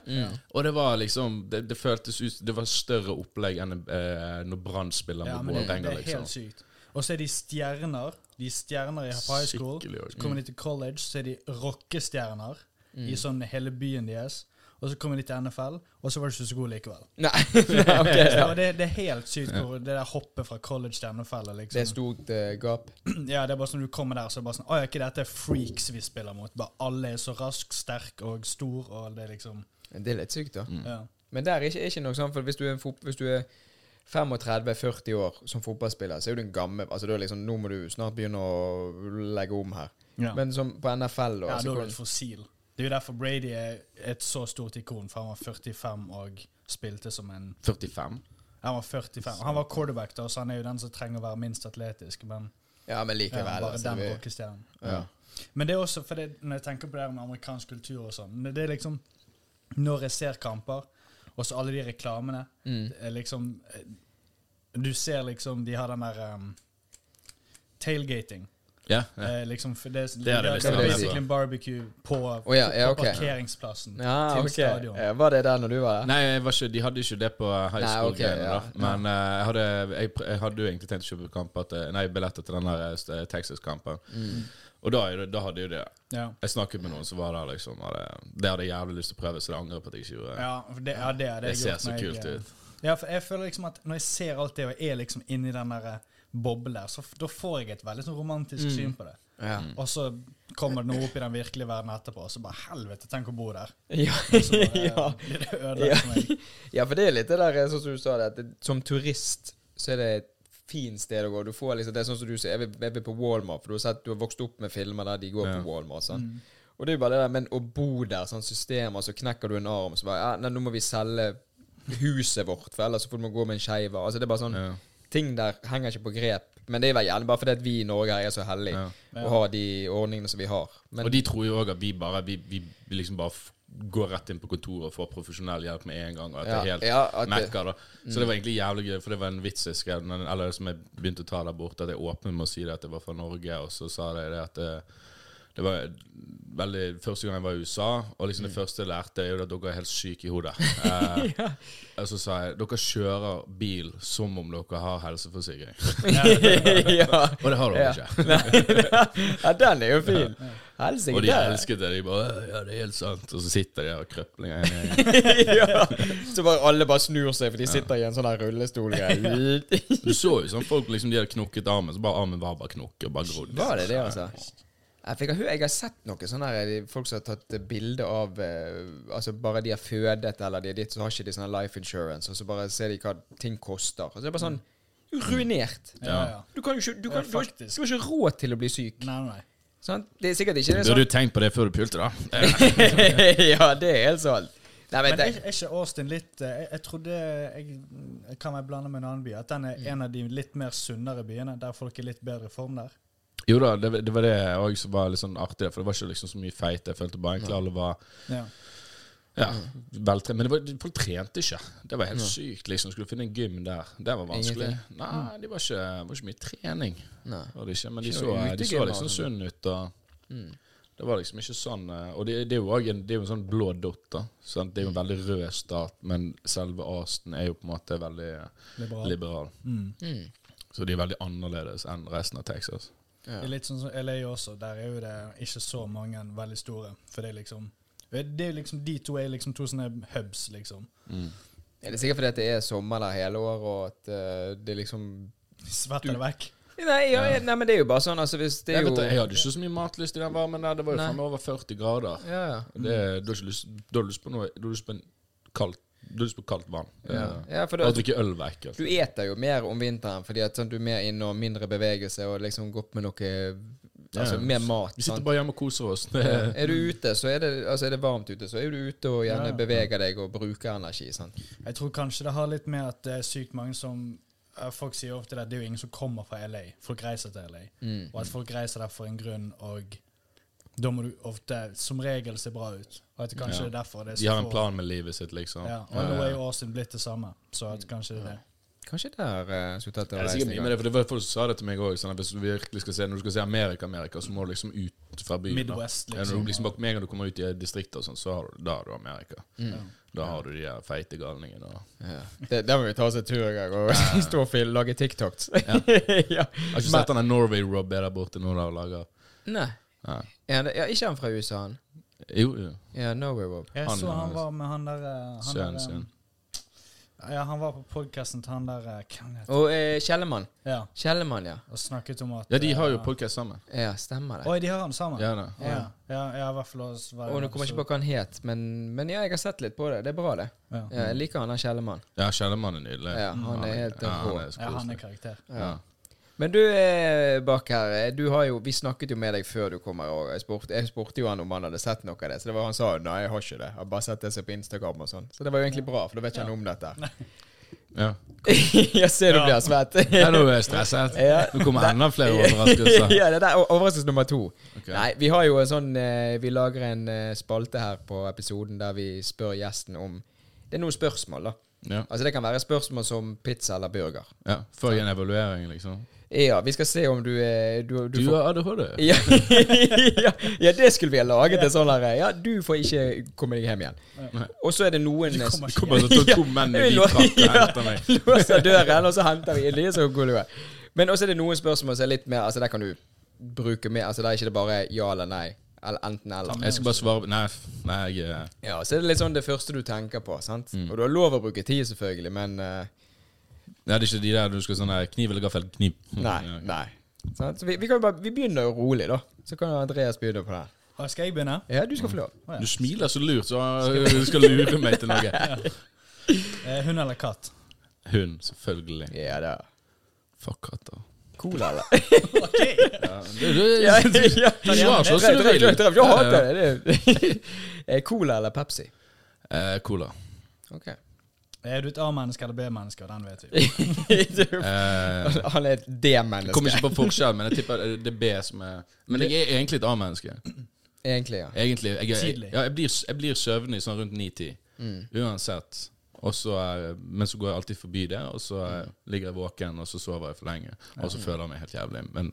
Og det var liksom det, det føltes ut Det var større opplegg enn eh, når Brann spiller Ja, mot men det, det er liksom. helt sykt. Og så er de stjerner. De er stjerner i high school. Så kommer de til college, så er de rockestjerner i sånn hele byen deres. Og så kommer de til NFL, og så var det ikke så god likevel. Nei, (laughs) okay. Ja, det, det er helt sykt hvor det der hoppet fra college til NFL er Det er liksom stort uh, gap. (clears throat) Ja, det er bare sånn du kommer der, så er det bare sånn Å ja, ikke dette er freaks vi spiller mot. Bare alle er så rask, sterk og stor, og det er liksom Det er litt sykt, da. Ja. Men der er ikke, ikke noe sånn, for hvis du er, hvis du er 35-40 år som fotballspiller, så er du en gammel Altså da er liksom, Nå må du snart begynne å legge om her. ja. Men som på NFL, da ja, da er du et fossil. Det er jo derfor Brady er et så stort ikon, for han var 45 og spilte som en 45. Han var 45. Han var quarterback, da, så han er jo den som trenger å være minst atletisk. Men Ja, men ja, bare altså, den rockestjernen. ja. Men det er også fordi når jeg tenker på det med amerikansk kultur og sånn det- er liksom Når jeg ser kamper, og så alle de reklamene Mm. liksom Du ser liksom De har den der um, tailgating. Ja, ja. Eh, liksom for det, Det det de liksom. Det er basically en barbecue på, oh, ja, ja, på ok. parkeringsplassen Ja, til okay. stadion. Eh, Var det der når du var der? Nei, jeg var ikke, de hadde ikke det på high school-greiene. ja. da Men uh, jeg, hadde, jeg, jeg hadde jo egentlig tenkt å kjøpe kamper til, Nei, billetter til den der eh, Texas-kampen. Mm. Og da, da hadde jeg jo det. Ja. Jeg snakket med noen som var der, liksom. Hadde, det, hadde jeg jævlig lyst til å prøve, så det angrer jeg på at jeg ikke gjorde. Ja, for det, ja, det det det ser gjort så kult eh, ut. Ja, for jeg føler liksom at når jeg ser alt det og jeg er liksom inni den der eh, der, så da får jeg et veldig sånn romantisk Mm. syn på det. Ja. Og så kommer det noe opp i den virkelige verden etterpå, og så bare helvete, tenk å bo der. Ja. Bare, (laughs) ja. det ja. (laughs) ja, for det er litt det der, sånn som du sa det, at det, som turist så er det et fint sted å gå. Du får liksom, det er sånn som du sier, jeg vil, jeg vil på Walmart, for du har, sett, du har vokst opp med filmer der de går Ja. på Walmart. Sånn. Mm. Og det er jo bare det der, men å bo der, sånn systemer, så knekker du en arm, så bare ja, nei, nå må vi selge huset vårt, for ellers får du gå med en skeive. Altså, det er bare sånn, Ja. Ting der henger ikke på grep. Men det er vel gjerne bare fordi vi i Norge er så heldige Ja. og har de ordningene som vi har. Men og de tror jo òg at vi bare vi, vi, liksom bare går rett inn på kontoret og får profesjonell hjelp med en gang. Og at det er helt ja, det, mekka, da. Så det var egentlig jævlig gøy, for det var en vits jeg skrev, eller som jeg begynte å ta der borte, at jeg åpnet med å si det at det var fra Norge, og så sa de det at eh, Det var veldig Første gang jeg var i USA, og liksom det første jeg lærte, er jo at dere er helt syke i hodet. (laughs) Eh, Og så sa jeg dere kjører bil som om dere har helseforsikring. (laughs) (laughs) ja. Og det har dere Ja. ikke. ja, den er jo fin. Helsing, Og de elsket det. De bare Ja, det er helt sant. Og så sitter de her og krøpler. ja. Så bare alle bare snur seg, for de sitter i en sånn rullestol. Du så jo sånn folk liksom De hadde knokket armen, så bare armen var bare knokket og bare grodd. Var det det, altså? Jeg, fikk, jeg har sett noe sånn her Folk som har tatt bilde av eh, Altså bare de har fødet, eller de er ditt, så har ikke de sånn life insurance, og så bare ser de hva ting koster. Og så er det bare sånn Ruinert. Ja, ja. Du kan jo ikke Du, kan, Ja, du, har, du har ikke råd til å bli syk. Nei, nei. Sånn, Det er sikkert ikke det Burde sånn du tenkt på det før du pulte, da? (laughs) Ja, det er helt sant. Nei, men, er, er ikke Austin litt eh, Jeg, jeg trodde jeg, jeg kan være blanda med en annen by. At den er en av de litt mer sunnere byene, der folk er litt bedre i form der. Jo da, det, det var det òg som var litt sånn artig, for det var ikke liksom så mye feit. Jeg følte bare egentlig alle var Ja. ja, veltrent. Men det var, folk trente ikke. Det var helt sykt. liksom Skulle finne en gym der. Det var vanskelig. Nei, det var ikke, var ikke mye trening. nei. Var det ikke. Men de så, de så liksom sunne ut. Og Mm. det var liksom ikke sånn eh, Og det, det er jo en, det er jo en sånn blå dott. da sant? Det er jo en veldig rød stat, men selve Austin er jo på en måte veldig Liberal. liberal. Mm. Mm. Så de er veldig annerledes enn resten av Texas. Ja. Det er litt sånn som LA også. Der er jo det ikke så mange veldig store. For det er liksom det er liksom De to er liksom to sånne hubs, liksom. Mm. Er det sikkert fordi at det er sommer der hele året, og at uh, det liksom Svetter det vekk. Nei, ja, ja. nei, men det er jo bare sånn, altså hvis det er Jeg, jo vet, det, jeg hadde ikke så mye matlyst i den varmen der. Det var jo faen meg over 40 grader. Ja, ja. Det, du, har ikke lyst, du har lyst på noe Du har lyst på en kaldt Du har lyst på kaldt vann. Ja, ja for det, og drikke øl var ekkelt. du eter jo mer om vinteren fordi at sånn, du er mer inne og mindre bevegelse og liksom godt med noe Altså Ja. mer mat. Vi sitter sant? bare hjemme og koser oss. Ja. (laughs) Er du ute, så er det, altså er det varmt ute, så er du ute og gjerne Ja. beveger deg og bruker energi. Sant? Jeg tror kanskje det har litt med at det er sykt mange som eh, Folk sier ofte det, det er jo ingen som kommer fra LA. Folk reiser til LA. Mm. Og at folk reiser der for en grunn, og da må du ofte som regel se bra ut. Og at kanskje Ja. det er derfor det er så de har en plan med livet sitt, liksom. Ja, og nå er jo Austin blitt det samme, så at kanskje det er det. Kanskje der uh, skulle tatt en det er reise sikkert en med det, for det var folk som sa det til meg òg. Sånn hvis du virkelig skal se Når du skal se Amerika, Amerika så må du liksom ut fra byen. Midwest, liksom. Ja, når liksom. du liksom bak Med en gang du kommer ut i distrikter og sånn, så har du, da har du Amerika. Mm. Da har du de her feite galningene. Ja. Det, der må vi ta oss en tur en gang og (laughs) stå og lage TikToks. Ja. (laughs) ja. Har ikke sett han der Norway Rob er der borte nå og lager Nei. Ja. Er det, ja, ikke han fra USA, han? Jo, jo. Ja, Norway Rob. Jeg Han så han var med han der eh, han Sønnen sin. eh, Ja, han var på podkasten til han der eh, Hvem heter Og eh, Kjellemann. Ja, Kjellemann, ja. og snakket om at Ja, de har jo podkast podcast sammen. Ja, stemmer det. Oi, de har han sammen? Ja da. Ja, ja, ja, i hvert fall hos- Og nå kommer jeg ikke på hva han het, men, men ja, jeg har sett litt på det. Det er bra, det. Ja. Ja, jeg liker han der Kjellemann. Ja, Kjellemann er nydelig. Ja, han er helt ja, rå. Ja, han er karakter. Ja. Men du eh, bak her, eh, du har jo, vi snakket jo med deg før du kom her. Og jeg, spurte, jeg spurte jo han om han hadde sett noe av det. Så det var han sa nei, jeg har ikke det. Jeg har bare sett det seg på Instagram og sånn. Så det var jo egentlig bra, for da vet ikke han om dette. Ja. (laughs) jeg ser du Ja. blir svett. (laughs) ja, nå er jeg stresset. Ja. Nå kommer enda flere overraskelser. (laughs) ja, det er overraskelse nummer to. Okay. Nei, vi har jo en sånn eh, Vi lager en spalte her på episoden der vi spør gjesten om Det er noen spørsmål, da. Ja. Altså Det kan være spørsmål som pizza eller burger. ja. Før en evaluering, liksom? Ja, vi skal se om du er Du, du Du får har ADHD? (laughs) ja, ja, ja, det skulle vi ha laget. En sånn der Ja, du får ikke komme deg hjem igjen. Og så er det noen Du kommer Det kommer altså to, (laughs) to menn i hvit frakk og henter meg. (laughs) Låser døren, og så henter vi inn de så gode du er. Men også er det noen spørsmål som er litt mer Altså Der kan du bruke mer Altså Der er ikke det bare ja eller nei. Eller enten eller. Jeg skal bare svare Nei, nei jeg eh, Ja, Så er det litt sånn det første du tenker på. sant? Mm. Og du har lov å bruke tid, selvfølgelig, men eh, Nei, det er ikke de der du skal sånn her Kniv eller gaffel? Kniv. Nei. Ja, nei. Så, Så vi, vi kan bare Vi begynner jo rolig, da. Så kan Andreas begynne på det. Ah, Skal jeg begynne? Ja, du skal få lov. Ah, ja. Du smiler så lurt, så (laughs) du skal lure meg til noe. (laughs) Eh, hund eller katt? Hund, selvfølgelig. Ja da. Fuck katter. Cola, eller? ok! (laughs) du, du, du, du svarer sånn som du Jeg vil. trenger ikke det. Eh, Cola eller Pepsi? Eh, Cola. Ok. Er du et A-menneske eller B-menneske? Den vet vi. uh, (laughs) (laughs) Han er et D-menneske. Kommer ikke på forskjell, men jeg tipper det er B som er Men jeg er egentlig et A-menneske. Egentlig, ja. Egentlig. Jeg, jeg, ja, jeg, blir, jeg blir søvnig sånn rundt 9-10. Mm. Uansett Også, eh, men så går jeg alltid forbi det, og så eh, ligger jeg våken, og så sover jeg for lenge. Og så føler jeg meg helt jævlig. Men,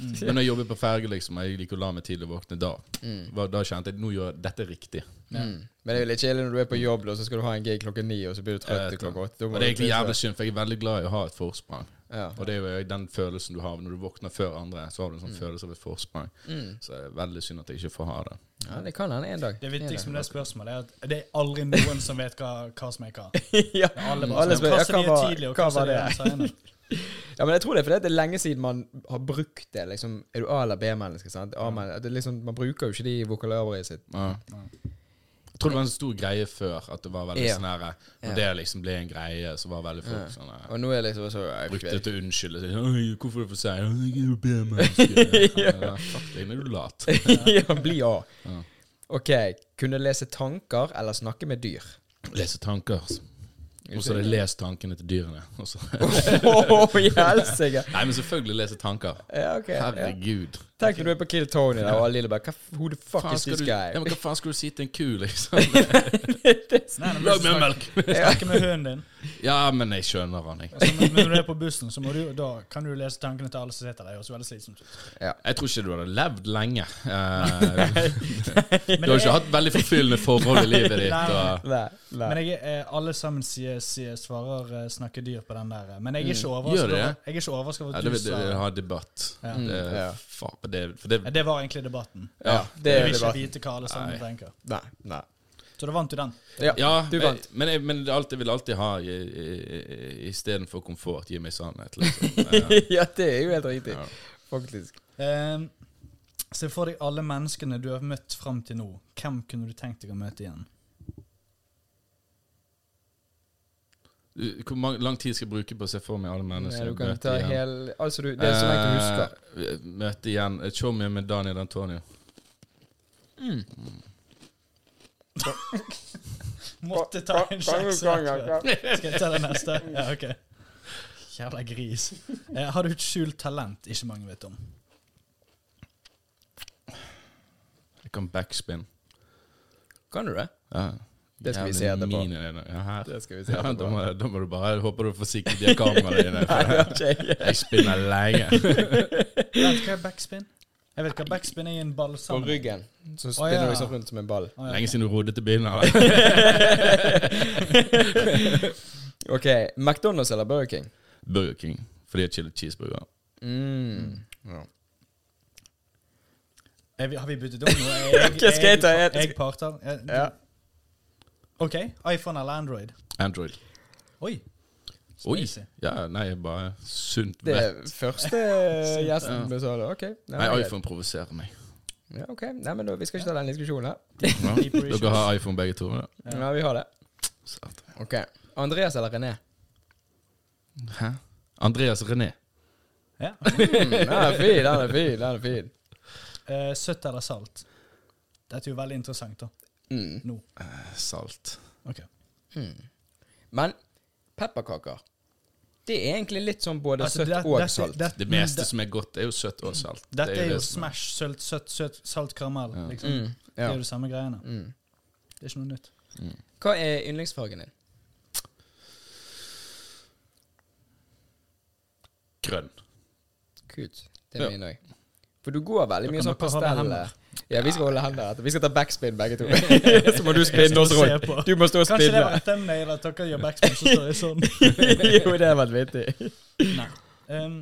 men når jeg jobber på ferge, liksom, og jeg liker å la meg tidlig våkne da, Mm. da kjente jeg nå gjør jeg dette riktig. Mm. Men det er jo litt kjedelig når du er på jobb, og så skal du ha en gig klokken ni, og så blir du trøtt til klokka åtte. Og det er egentlig jævlig synd, for jeg er veldig glad i å ha et forsprang. Ja. Og det er jo den følelsen du har når du våkner før andre, så har du en sånn følelse av et forsprang. Mm. Så det er veldig synd at jeg ikke får ha det. ja, det kan hende en dag. Det viktigste med det spørsmålet er at det er aldri noen som vet hva, hva som er hva. (laughs) ja. Alle bare spør- Hva ja, som hva er var- tidlig, og hva var er sene. Ja, men jeg tror det fordi det er lenge siden man har brukt det. Liksom, er du A- eller B-menneske? sant? A-men- det er liksom, man bruker jo ikke de vokalørene sitt. Ja. Jeg tror det var en stor greie før, at det var veldig Ja. sånn her Når Ja. det liksom ble en greie, så var veldig folk sånn her, Og nå er det liksom så Brukte det til å unnskylde seg. Oi, 'Hvorfor er du for seint?' 'Jeg er jo B-menneske'. (laughs) ja. Fuck deg, nå er du lat. (laughs) ja, bli A. Ja. OK. Kunne lese tanker eller snakke med dyr? Lese tanker. Og så har jeg lest tankene til dyrene. (laughs) I! Nei, men selvfølgelig lese tanker. Ja, ok. Ja. Herregud. Tenk når du er på Kill Tony der, og alle lille bare Hva Who the fuck Faen is this du, guy? ja, men hva faen skal du si til en ku, liksom? (laughs) Lag meg melk! Snakke med hunden din. Ja, men jeg skjønner han, jeg. Altså, men når du er på bussen, så må du, da kan du lese tankene til alle som sitter der. Det høres veldig slitsomt ut. Jeg tror ikke du hadde levd lenge. (laughs) Uh, du har ikke hatt veldig forfyllende forhold i livet ditt. Nei, nei. Og, Nei, nei. Men jeg, eh, alle sammen sier, sier, svarer snakker dyr på den der. eh, Men jeg er ikke overrasket over, er ikke over ja, at det du vil sa ha debatt. Ja. Mm, Det, faen, det, for det, Ja, Det var egentlig debatten. Ja, det Jeg er vil ikke debatten. vite hva alle sammen Nei. tenker. Nei, nei. Så da vant du den. Ja, ja, du jeg, vant. men, jeg, men det alt jeg vil alltid ha istedenfor komfort. Gi meg sannhet, liksom. (laughs) Ja. ja, det er jo helt riktig. Ja. Faktisk. Um, se for deg alle menneskene du har møtt fram til nå. Hvem kunne du tenkt deg å møte igjen? Hvor lang tid skal jeg bruke på å se for meg alle mennesker? mennesker? du kan ta igjen? hel Altså, du, det er så lenge du husker. Eh, møte igjen Et mye med Daniel Antonio. Mm. (laughs) Måtte ta en sjanse. Skal jeg ta det neste? Ja, ok. Jævla gris. Eh, har du et skjult talent ikke mange vet om? Jeg kan backspin. Kan du det? Ja. Det skal vi se etterpå. mine. Ja, her. Det skal vi se Ja, da, etterpå. må, da må du bare håpe du får sikret de kameraene dine. (laughs) For jeg. Jeg spinner lenge. (laughs) Vet hva er backspin? Jeg vet hva backspin er i en ball sammen. På ryggen. Så spinner ja. du sånn rundt som en ball. Oh, ja. Lenge siden du rodde til bilen. (laughs) OK. McDonald's eller Burger King? Burger King. Fordi jeg chili cheeseburger. Mm. Ja. Vi, har vi byttet om nå? Jeg, jeg, jeg? Jeg- Jeg parter. Jeg- ja. OK. iPhone eller Android? Android. Oi. Oi! Ja, nei, bare sunt Det vett. er første (laughs) gjesten vi sa det. OK. Nei, Nei, iPhone provoserer meg. Ja, ok. Nei, men da, Vi skal ikke ta den diskusjonen her. Ja. Dere har iPhone begge to? Ja. Ja. Ja, vi har det. Satan. Ok. Andreas eller René? Hæ? Andreas René. Ja. (laughs) Mm, den er fin, den er fin. den er fin. Uh, søtt eller salt? Dette er jo veldig interessant, da. Mm. Nå. Eh, Salt. Ok. Mm. Men pepperkaker Det er egentlig litt sånn både Altså, søtt det- og dette- salt. dette- Det meste det- som er godt, er jo søtt og salt. Dette Det er jo det som smash, sølt, søtt, søtt, salt, karamell. Ja. Liksom. Mm. Det Ja. er jo det samme greiene. Mm. Det er ikke noe nytt. Hva er yndlingsfargen din? Grønn. Kult. Det Ja. er min òg. For du går veldig mye sånn pastell. Ja, vi skal holde hender etter. Vi skal ta backspin begge to. (laughs) så må du spinne oss rundt. Du må stå og spinne. Kanskje det var en thumbnail at dere gjør backspin, så står jeg sånn. (laughs) jo, det har vært vittig. Nei. Um,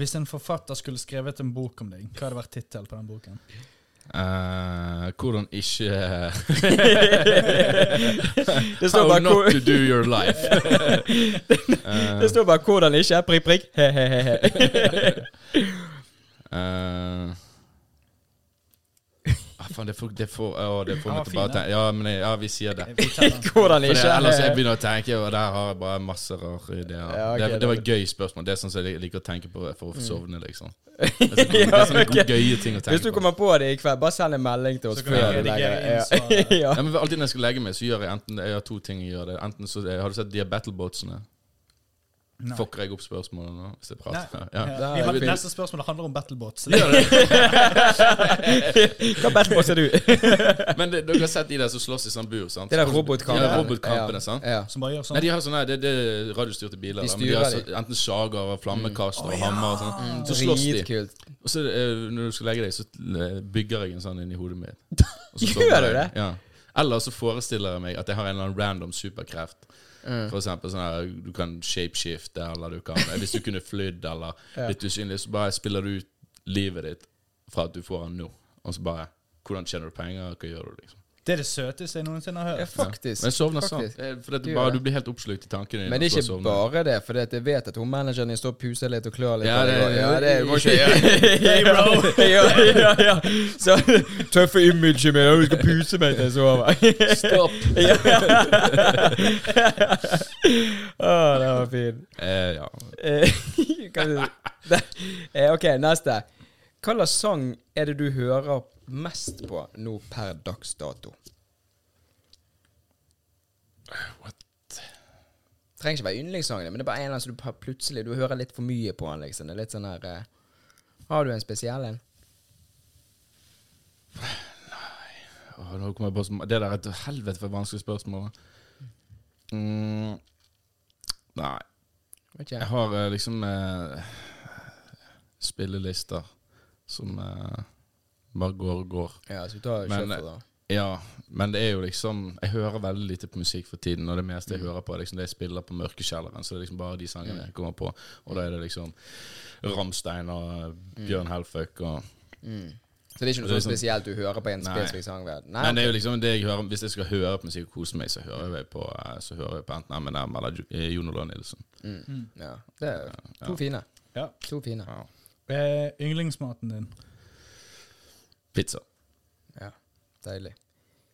hvis en forfatter skulle skrevet en bok om deg, hva hadde vært tittelen på den boken? Uh, hvordan ikke (laughs) Det står How bare not to do your life. Eh, Det står bare 'hvordan ikke', prikk, prikk. He-he-he. Eh, ah, faen, det får, det får, å, det får ja, meg til bare fin, tenke Ja, men jeg, ja, vi sier det. Vi tar den. (laughs) Hvordan ikke? ellers jeg begynner å tenke, og der har jeg bare masse rare ideer. Ja, okay, det, det var et gøy spørsmål. Det er sånn som jeg liker å tenke på for å Mm. sovne, liksom. (laughs) Det er sånne, Ja, okay. ok. gøye ting å tenke Hvis du kommer på det i kveld, bare send en melding til oss Så kan jeg før du legger (laughs) Ja. Ja, men Alltid når jeg skal legge meg, så gjør jeg enten Jeg har to ting jeg gjør. det Enten så Har du sett de Battleboatsene? Nei. Fucker jeg opp spørsmålet nå, hvis jeg prater? Ja. Ja. Vi har, neste spørsmål handler om Battlebots. Det. (laughs) Hva battlebots er du? (laughs) Men det, dere har sett de der som slåss i Sambur, sant? Det der robotkampene. Ja, robotkampene, sant? Ja. Som bare gjør Nei, sånn. de har sånne Det, det er radiostyrte biler. De da, men de har så, enten sjager og flammekaster Mm. oh, ja. hammer og sånn. Mm, Så slåss de. Og så eh, når du skal legge deg, så eh, bygger jeg en sånn inni hodet mitt. (laughs) Og så Gjør du det? Ja. Eller så forestiller jeg meg at jeg har en eller annen random superkreft. Mm. For eksempel sånn her Du kan shapeshifte, eller du kan Hvis du kunne flydd, eller (laughs) Ja. blitt usynlig, så bare spiller du ut livet ditt fra at du får den nå. Og så bare Hvordan tjener du penger? Hva gjør du, liksom? Det er det søteste jeg noensinne har Ja, hørt. Ja. Men jeg sovner sånn. faktisk. sånn. For Du bare, du blir helt oppslukt i tankene dine. Men det er ikke bare det, for jeg vet at hun manageren din står og puser litt og klør litt. Ja, og det- ja, det må ikke (laughs) Hey, bro. (laughs) ja, ja, ja. Så (laughs) tøffe imaget mitt, og du skal puse meg til jeg sover. Stopp! ja. Å, det var fint. Eh, ja. Eh, det- eh, ok, neste. Hva slags sang er det du hører mest på nå per dags dato? What? Trenger ikke være yndlingssangen, men det er bare en eller annen som du plutselig Du hører litt for mye på den, liksom. Det er litt sånn her uh, Har du en spesiell en? Åh, nå kommer jeg på som, Det der er et helvete for vanskelig spørsmål. Mm, nei. Vet Jeg har uh, liksom uh, spillelister som eh, bare går og går. Ja, så du tar Men, da. Ja, men det er jo liksom Jeg hører veldig lite på musikk for tiden, og det meste jeg hører på, er liksom det jeg spiller på Mørkekjelleren. Så det er liksom bare de sangene jeg kommer på. Og da er det liksom Ramstein og Bjørn Helføk og Mm. Så det er ikke noe er sånn liksom- spesielt du hører på en Nei. spesifikk sang? Vel? Nei, Men det er jo liksom det jeg hører Hvis jeg skal høre på musikk og kose meg, så hører jeg på, eh, så hører jeg på enten Eminem eller eh, Jon Olav Nilsen. mm. ja. Det er to Ja. fine. Ja. To fine. Ja. Eh, yndlingsmaten din? Pizza. Ja. Deilig.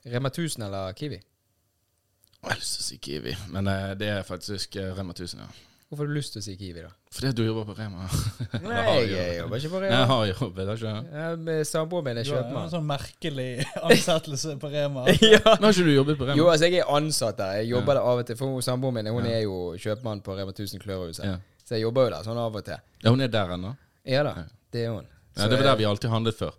Rema 1000 eller Kiwi? Jeg har lyst til å si Kiwi, men eh, det er faktisk eh, Rema 1000, ja. Hvorfor har du lyst til å si Kiwi, da? Fordi du jobber på Rema. Nei, (laughs) jeg, jobber ikke på Nei, jeg Rema. har jobbet, har ikke jeg? Ja, med Samboeren min er Du har en kjøpmann. sånn merkelig ansettelse på Rema. (laughs) ja. Men har ikke du jobbet på Rema? Jo, altså, jeg er ansatt der. Jeg jobber Ja. der av og til. For samboeren min hun Ja. er jo kjøpmann på Rema 1000 Klørhuset. Ja. Så jeg jobber jo der sånn av og til. ja, hun er der ennå. Ja da, det er hun. Ja, Så det var jeg- der vi alltid handlet før.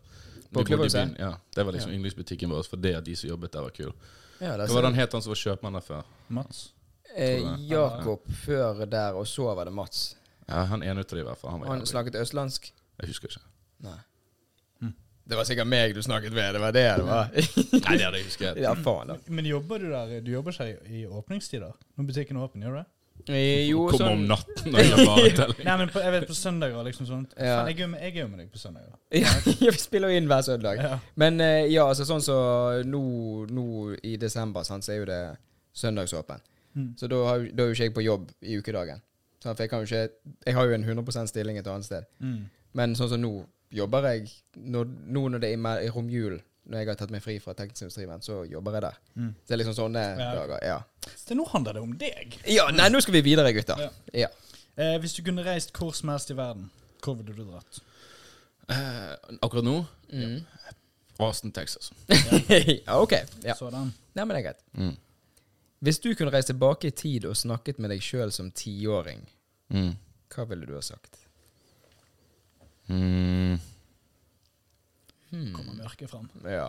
På byen, Ja, Det var liksom yndlingsbutikken vår, for det at de som jobbet der, var kul. ja, Hva var den het han som var kjøpmann der før? Mats? Eh, Jakob ja. Før der, og så var det Mats. Ja, Han ene ut av de i hvert fall. Han var Han snakket østlandsk. Jeg husker ikke. Nei. Hm. Det var sikkert meg du snakket med. Det var det det var. Nei, det hadde jeg husket. (laughs) ja, faen da. Men jobber du der Du jobber ikke i åpningstider? Når butikken er åpen, gjør du det? Eh, Jo, Kom om sånn natten og jeg bare. (laughs) Nei, men på, jeg vet på søndager liksom sånt. Ja. Faen, jeg, er jeg er jo med deg på søndager. (laughs) ja, Vi spiller jo inn hver søndag. Ja. Men eh, ja, altså sånn så nå, nå i desember sant, så er jo det søndagsåpen. Mm. Så da, har, da er jo ikke jeg på jobb i ukedagen. Sant, For jeg kan jo ikke Jeg har jo en 100 stilling et annet sted. Mm. Men sånn som nå jobber jeg når, Nå når det er i romjulen, når jeg har tatt meg fri fra teknisk industrivenn, så jobber jeg der. Mm. Så det er liksom sånne Ja. dager. Ja. Så nå handler det om deg. ja, nei, nå skal vi videre, gutter. Ja. Ja. Eh, hvis du kunne reist hvor som helst i verden, hvor ville du dratt? Eh, akkurat nå Mm. Austin, Texas. (laughs) ja, ok. Ja. Sådan. Nei, men det er greit. Mm. Hvis du kunne reist tilbake i tid og snakket med deg sjøl som tiåring, Mm. hva ville du ha sagt? Mm. Kommer mørket fram. Ja.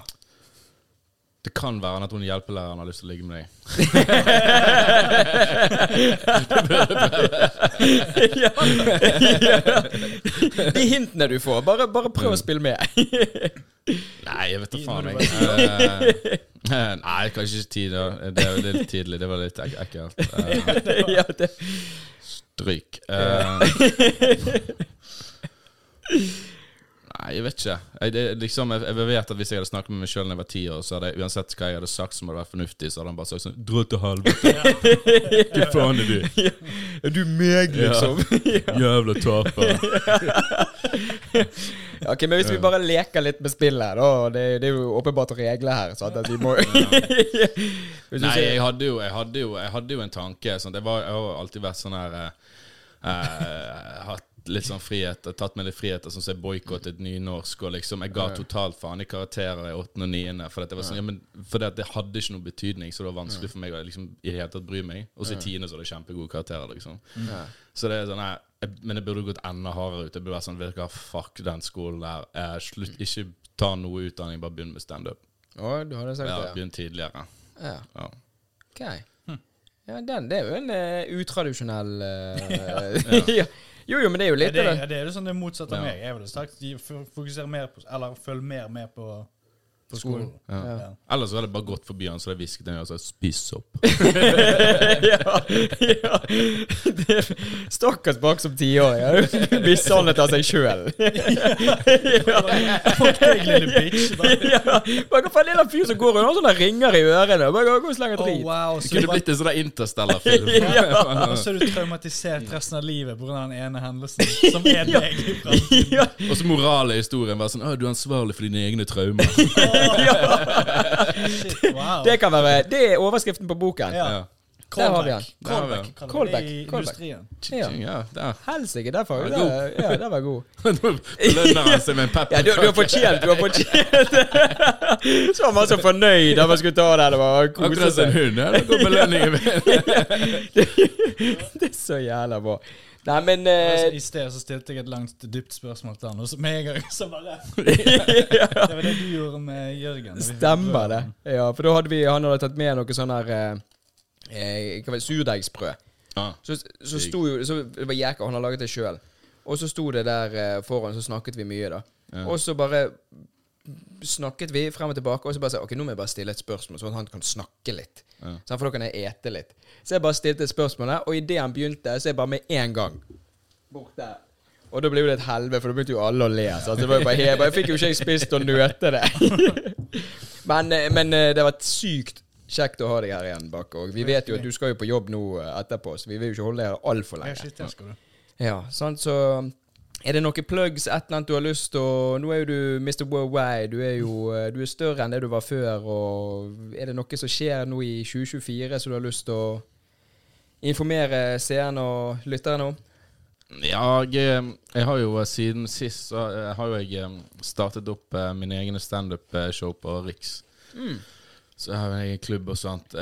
Det kan være at hun hjelpelæreren har lyst til å ligge med deg. ja. ja. De hintene du får, bare, bare prøv å spille med. Nei, jeg vet da faen. Jeg. du Eh, nei, kanskje ikke tid. Det er litt tidlig. Det var litt ek ekkelt. Uh, stryk. Eh, nei, jeg vet ikke. Jeg, det, liksom, jeg, jeg vet at Hvis jeg hadde snakket med meg sjøl da jeg var ti år, så hadde jeg uansett hva jeg hadde sagt som hadde vært fornuftig, så hadde han bare sagt sånn Dra til helvete. (laughs) Hva faen er du? (laughs) Er du meg, liksom? (laughs) Jævla taper. Ja, ok, Men hvis vi bare leker litt med spillet, da Det, det er jo åpenbart regler her. Sant? At vi må Nei, jeg hadde jo, jeg hadde jo, jeg hadde jo en tanke. Sånn, det var, jeg har alltid vært sånn her eh, eh, Hatt litt sånn frihet Tatt meg litt friheter, sånn som jeg boikottet nynorsk. Og liksom, jeg ga totalt faen i karakterer i åttende og niende. For, at det var sånn, ja, men, for det, at det hadde ikke noen betydning, så det var vanskelig for meg å liksom, i det hele tatt bry meg. Og så i tiende så var det kjempegode karakterer, liksom. Ja. Så det er sånn nei, jeg, Men jeg burde gått enda hardere ut. Jeg burde vært sånn Virka, fuck den skolen der. Eh, slutt, ikke ta noe utdanning, bare begynn med standup. Oh, du hadde sagt Ja, det? begynn tidligere. Ja. Ja. Ok. Ja, den, det er jo en uh, utradisjonell eh, (laughs) ja. (laughs) Jo, jo, men det er jo Ja, litt det, Ja, er- det. er jo sånn det motsatte av Ja. meg. Jeg ville sagt de fokuserer mer på Eller følg mer med på, på skolen. Ja. Ja. Ellers så hadde jeg bare gått forbi han, så hadde jeg hvisket til ham og sagt 'spis sopp'. (laughs) ja, ja. Stakkars bak som tiåring. ja. blir sannhet av seg sjøl. Fuck deg, lille bitch. Hva faen er det fyr som går rundt og sånne ringer i ørene? Bare gå og slenge oh, wow, Det kunne blitt en sånn (laughs) interstellarfilm (laughs) og så er du traumatisert resten av livet pga. den ene hendelsen, som er deg. Og så moralen i historien var sånn 'Å, du er ansvarlig for dine egne traumer'. Wow. Det kan være Det er overskriften på boken. Ja. Ja. Der har vi den. Callback. Der Callback, industrien. Ja. Ja, der. Helsike. Ja, Ja, god. ja, den var god. (laughs) Lønner han seg med en pepper. Ja, du, du har fortjent, du har fortjent. (laughs) Så var man så fornøyd da man skulle ta den. Det var Akkurat som en hund. Ja, da går belønningen med. (laughs) Det er så jævla bra. Nei, men eh, I sted så stilte jeg et langt, dypt spørsmål til han, og så med en gang så bare ja. (laughs) (laughs) Det var det du gjorde med Jørgen. Stemmer det. Ja, for da hadde vi Han hadde tatt med noe sånn her eh, eh, Hva? Surdeigsbrød. Ah, Så, så sto jo så Det var jæka, han har laget det sjøl. Og så sto det der eh, foran, så snakket vi mye, da. Ja. Og så bare snakket vi frem og tilbake, og så bare sa ok, nå må jeg bare stille et spørsmål, sånn at han kan snakke litt. Ja. Sånn, for da kan jeg ete litt. Så jeg bare stilte spørsmålet, og idet han begynte, så jeg bare med en gang bort der. Og da ble jo det et helvete, for da begynte jo alle å le. Så det var jo bare, jeg, bare, jeg fikk jo ikke jeg spist og nøte det. (laughs) men, eh, men eh, det var sykt kjekt å ha deg her igjen, Bakke. Og vi vet jo at du skal jo på jobb nå eh, etterpå, så vi vil jo ikke holde deg her altfor Ja, lenge. shit, det skal du. Ja, sant, så er det noen plugs, et eller annet du har lyst til å Nå er jo du Mr. Worldwide, du er jo eh, du er større enn det du var før, og er det noe som skjer nå i 2024 som du har lyst til å informere seerne og lytterne om? Ja, jeg, jeg har jo eh, siden sist så eh, har jeg eh, startet opp eh, mine egne standup-show på Riks. Så jeg har jeg en egen klubb og sånt.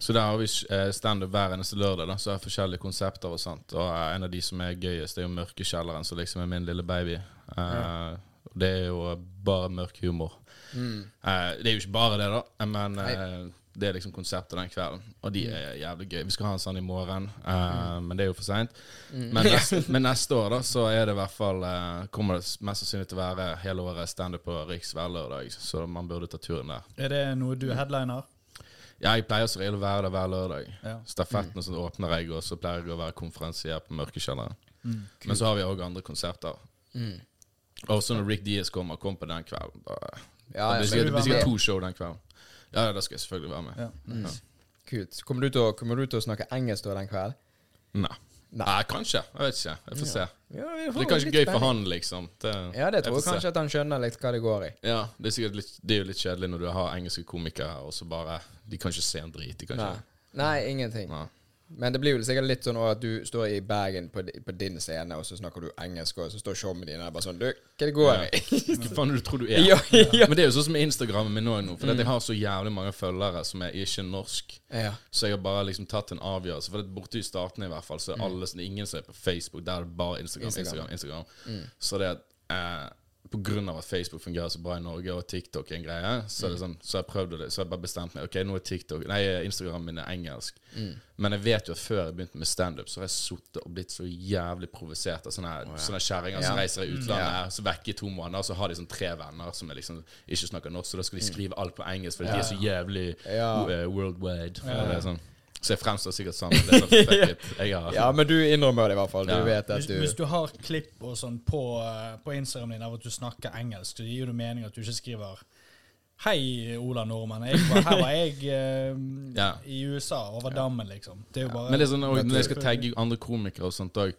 Eh, så der har vi eh, standup hver eneste lørdag. da Så er det forskjellige konsepter og sånt. Og eh, en av de som er gøyest, det er jo Mørkekjelleren, som liksom er min lille baby. Ja. og Det er jo bare mørk humor. Eh, det er jo ikke bare det, da, men eh, det er liksom konseptet den kvelden. Og de er jævlig gøy. Vi skal ha en sånn i morgen, mm. men det er jo for seint. Men, neste, (laughs) men neste år da så er det i hvert fall eh, kommer det mest sannsynlig til å være hele året standup på Riks hver lørdag. Så man burde ta turen der. Er det noe du headliner? Ja, jeg pleier som regel å være der hver lørdag. Ja. Stafetten og sånn åpner jeg, og så pleier jeg å være konferansier på Mørkekjelleren. Mm. Men så har vi òg andre konserter. Mm. Og så når Rick Diaz kommer, kom på den kvelden. Da, Ja, det blir ja, det blir sikkert to show den kvelden. Ja, ja, da skal jeg selvfølgelig være med. Ja. Mm. Ja. Kult. Kommer du, til å, kommer du til å snakke engelsk da den kvelden? Nei. Nei. Nei, kanskje. Jeg vet ikke. Jeg får se. Ja, Det er kanskje gøy for han, liksom. Det, Ja, det tror jeg se. kanskje at han skjønner litt hva det går i. Ja, det er sikkert litt Det er jo litt kjedelig når du har engelske komikere og så bare De kan ikke se en drit. De kan Nei. ikke Nei, ingenting. Nei. Men det blir vel sikkert litt sånn at du står i Bergen på, på din scene, og så snakker du engelsk, og så står showene dine der bare sånn Du, hva det går i? (laughs) Hva faen du tror du er? (laughs) Ja, ja. Men det er jo sånn som Instagram Instagrammen min nå, for at jeg har så jævlig mange følgere som er ikke norsk. ja. Så jeg har bare liksom tatt en avgjørelse. For det borte i starten i hvert fall Så er alle, det er ingen som er på Facebook. Der er det bare Instagram. Instagram. Instagram, Instagram. Så det at eh, av at Facebook fungerer så bra i Norge, og TikTok er en greie, så, mm. sånn, så jeg prøvde det. Så jeg bare bestemt meg. Ok, nå er TikTok Nei, Instagram min er engelsk. Men jeg vet jo at før jeg begynte med standup, så har jeg sittet og blitt så jævlig provosert av sånne, her- sånne kjerringer som reiser i utlandet, så vekke i to måneder, så har de sånn tre venner som liksom ikke snakker norsk, så da skal de skrive alt på engelsk, fordi de er så jævlig Ja. eh, worldwide. Ja. det er sånn. Så jeg fremstår sikkert sånn. Det (laughs) er sånn. Jeg har ja, men du innrømmer det i hvert fall. Du Ja. vet at du hvis du har klipp og sånn på, eh, på Instagram din av at du snakker engelsk, så gir det mening at du ikke skriver Hei, Ola Nordmann. Jeg var, her var jeg eh, Ja. i USA, over dammen, liksom. Det er jo bare Men det er sånn, og når jeg skal tagge andre komikere og sånt òg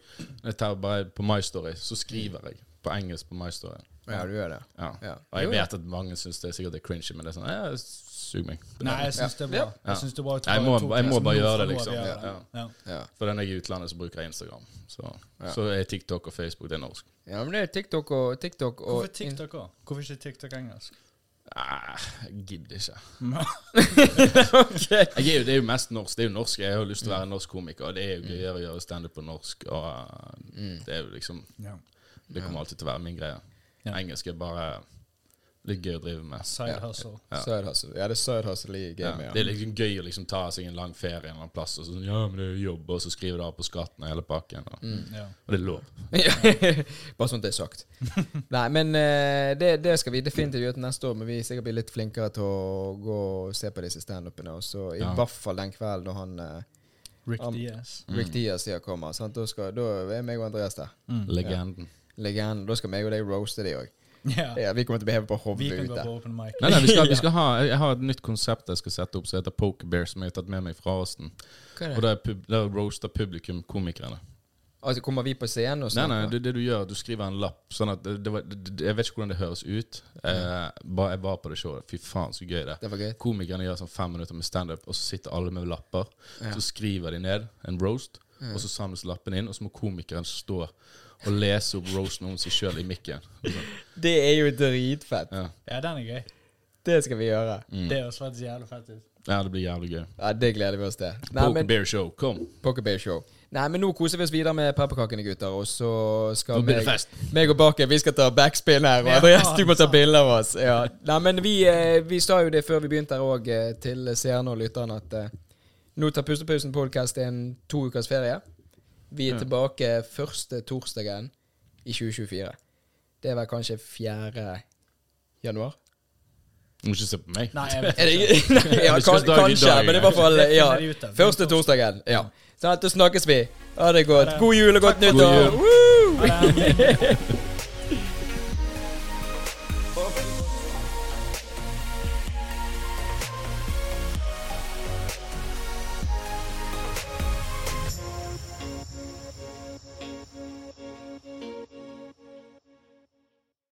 på My Story, så skriver jeg. På engelsk på My Story. Ja, du gjør det. Ja. Ja. Og jeg vet at mange syns det er sikkert det er cringy, men det er sånn ja, Sug meg. Nei, jeg syns det er bra. Ja. Jeg synes det er bra Jeg må- jeg må bare gjøre det, liksom. gjøre Ja. Ja. Ja. For når jeg er i utlandet, så bruker jeg Instagram. Så, Ja. så er TikTok og Facebook det er norsk. ja, men det er TikTok og TikTok og Hvorfor TikTok òg? Hvorfor ikke TikTok engelsk? Nei, jeg gidder ikke. Ok. Jeg er jo, det er jo mest norsk. Det er jo norsk. Jeg har lyst til å være norsk komiker, og det er jo gøyere å gjøre standup på norsk. Og uh, det er jo liksom Ja. Det kommer alltid til å være min greie. Ja. Engelsk er bare litt gøy å drive med. Side hustle. Ja. Side hustle. Ja, det er side hustle i Ja, gamet, det er liksom gøy å liksom ta seg en lang ferie en eller annen plass, og sånn Ja, men det er jo jobb, og så skriver du av på skatten og hele pakken. Og, Ja. og det er lov. (laughs) Bare sånn det er sagt. (laughs) Nei, men uh, det, det skal vi definitivt gjøre til neste år. Men vi sikkert blir litt flinkere til å gå og se på disse standupene. Og så i Ja. hvert fall den kvelden når han uh, Rick Diaz. Mm. Rick Diaz ja, kommer. Sant? Da, skal, da er meg og Andreas der. Mm. Legenden. Legenden. Da skal meg og deg roaste de òg. Ja. Ja, vi kommer til å bli hevet på Vi hodet ute. på open mic. Nei, nei, vi skal, vi (laughs) skal ha Jeg har et nytt konsept jeg skal sette opp som heter Poker Bear, som jeg har tatt med meg fra Åsten. Er Og det? det er, pub, det er roaster publikum komikerne. Altså, kommer vi på scenen og Nei, nei, det, det du gjør, du skriver en lapp. Sånn at det, det var, det, Jeg vet ikke hvordan det høres ut. Eh, bare Jeg var på det showet. Fy faen, så gøy det. Det var gøy. Komikerne gjør sånn fem minutter med standup, og så sitter alle med lapper. Ja. Så skriver de ned en roast, og så samles lappen inn, og så må komikeren stå og lese opp roasten om seg sjøl i mikken. Sånn. Det er jo dritfett. Ja. Ja, den er gøy. Det skal vi gjøre. Mm. Det høres faktisk jævlig fett ut. ja, det blir jævlig gøy. Ja, Det gleder vi oss til. Nei, Poker men, Bear Show, kom! Poker Bear Show. Nei, men nå koser vi oss videre med pepperkakene, gutter. Og så skal Nå blir det meg, fest. meg og Bakke vi skal ta backspin her. Og Ja, Andreas, du må ta sant. bilde av oss. Ja. Nei, men vi, eh, vi sa jo det før vi begynte her òg, til seerne og lytterne, at eh, nå tar Pustepausen podcast en to ukers ferie. Vi er Ja. tilbake første torsdagen i 2024. Det er vel kanskje 4. januar? Du må ikke se på meg. Nei, jeg (laughs) vet Er (laughs) ikke. ikke? Nei, ja, kan, kanskje, men i hvert fall ja. Første torsdagen. Ja. Sånn da snakkes vi. Ha det godt. God jul og godt nyttår. God (laughs) jul.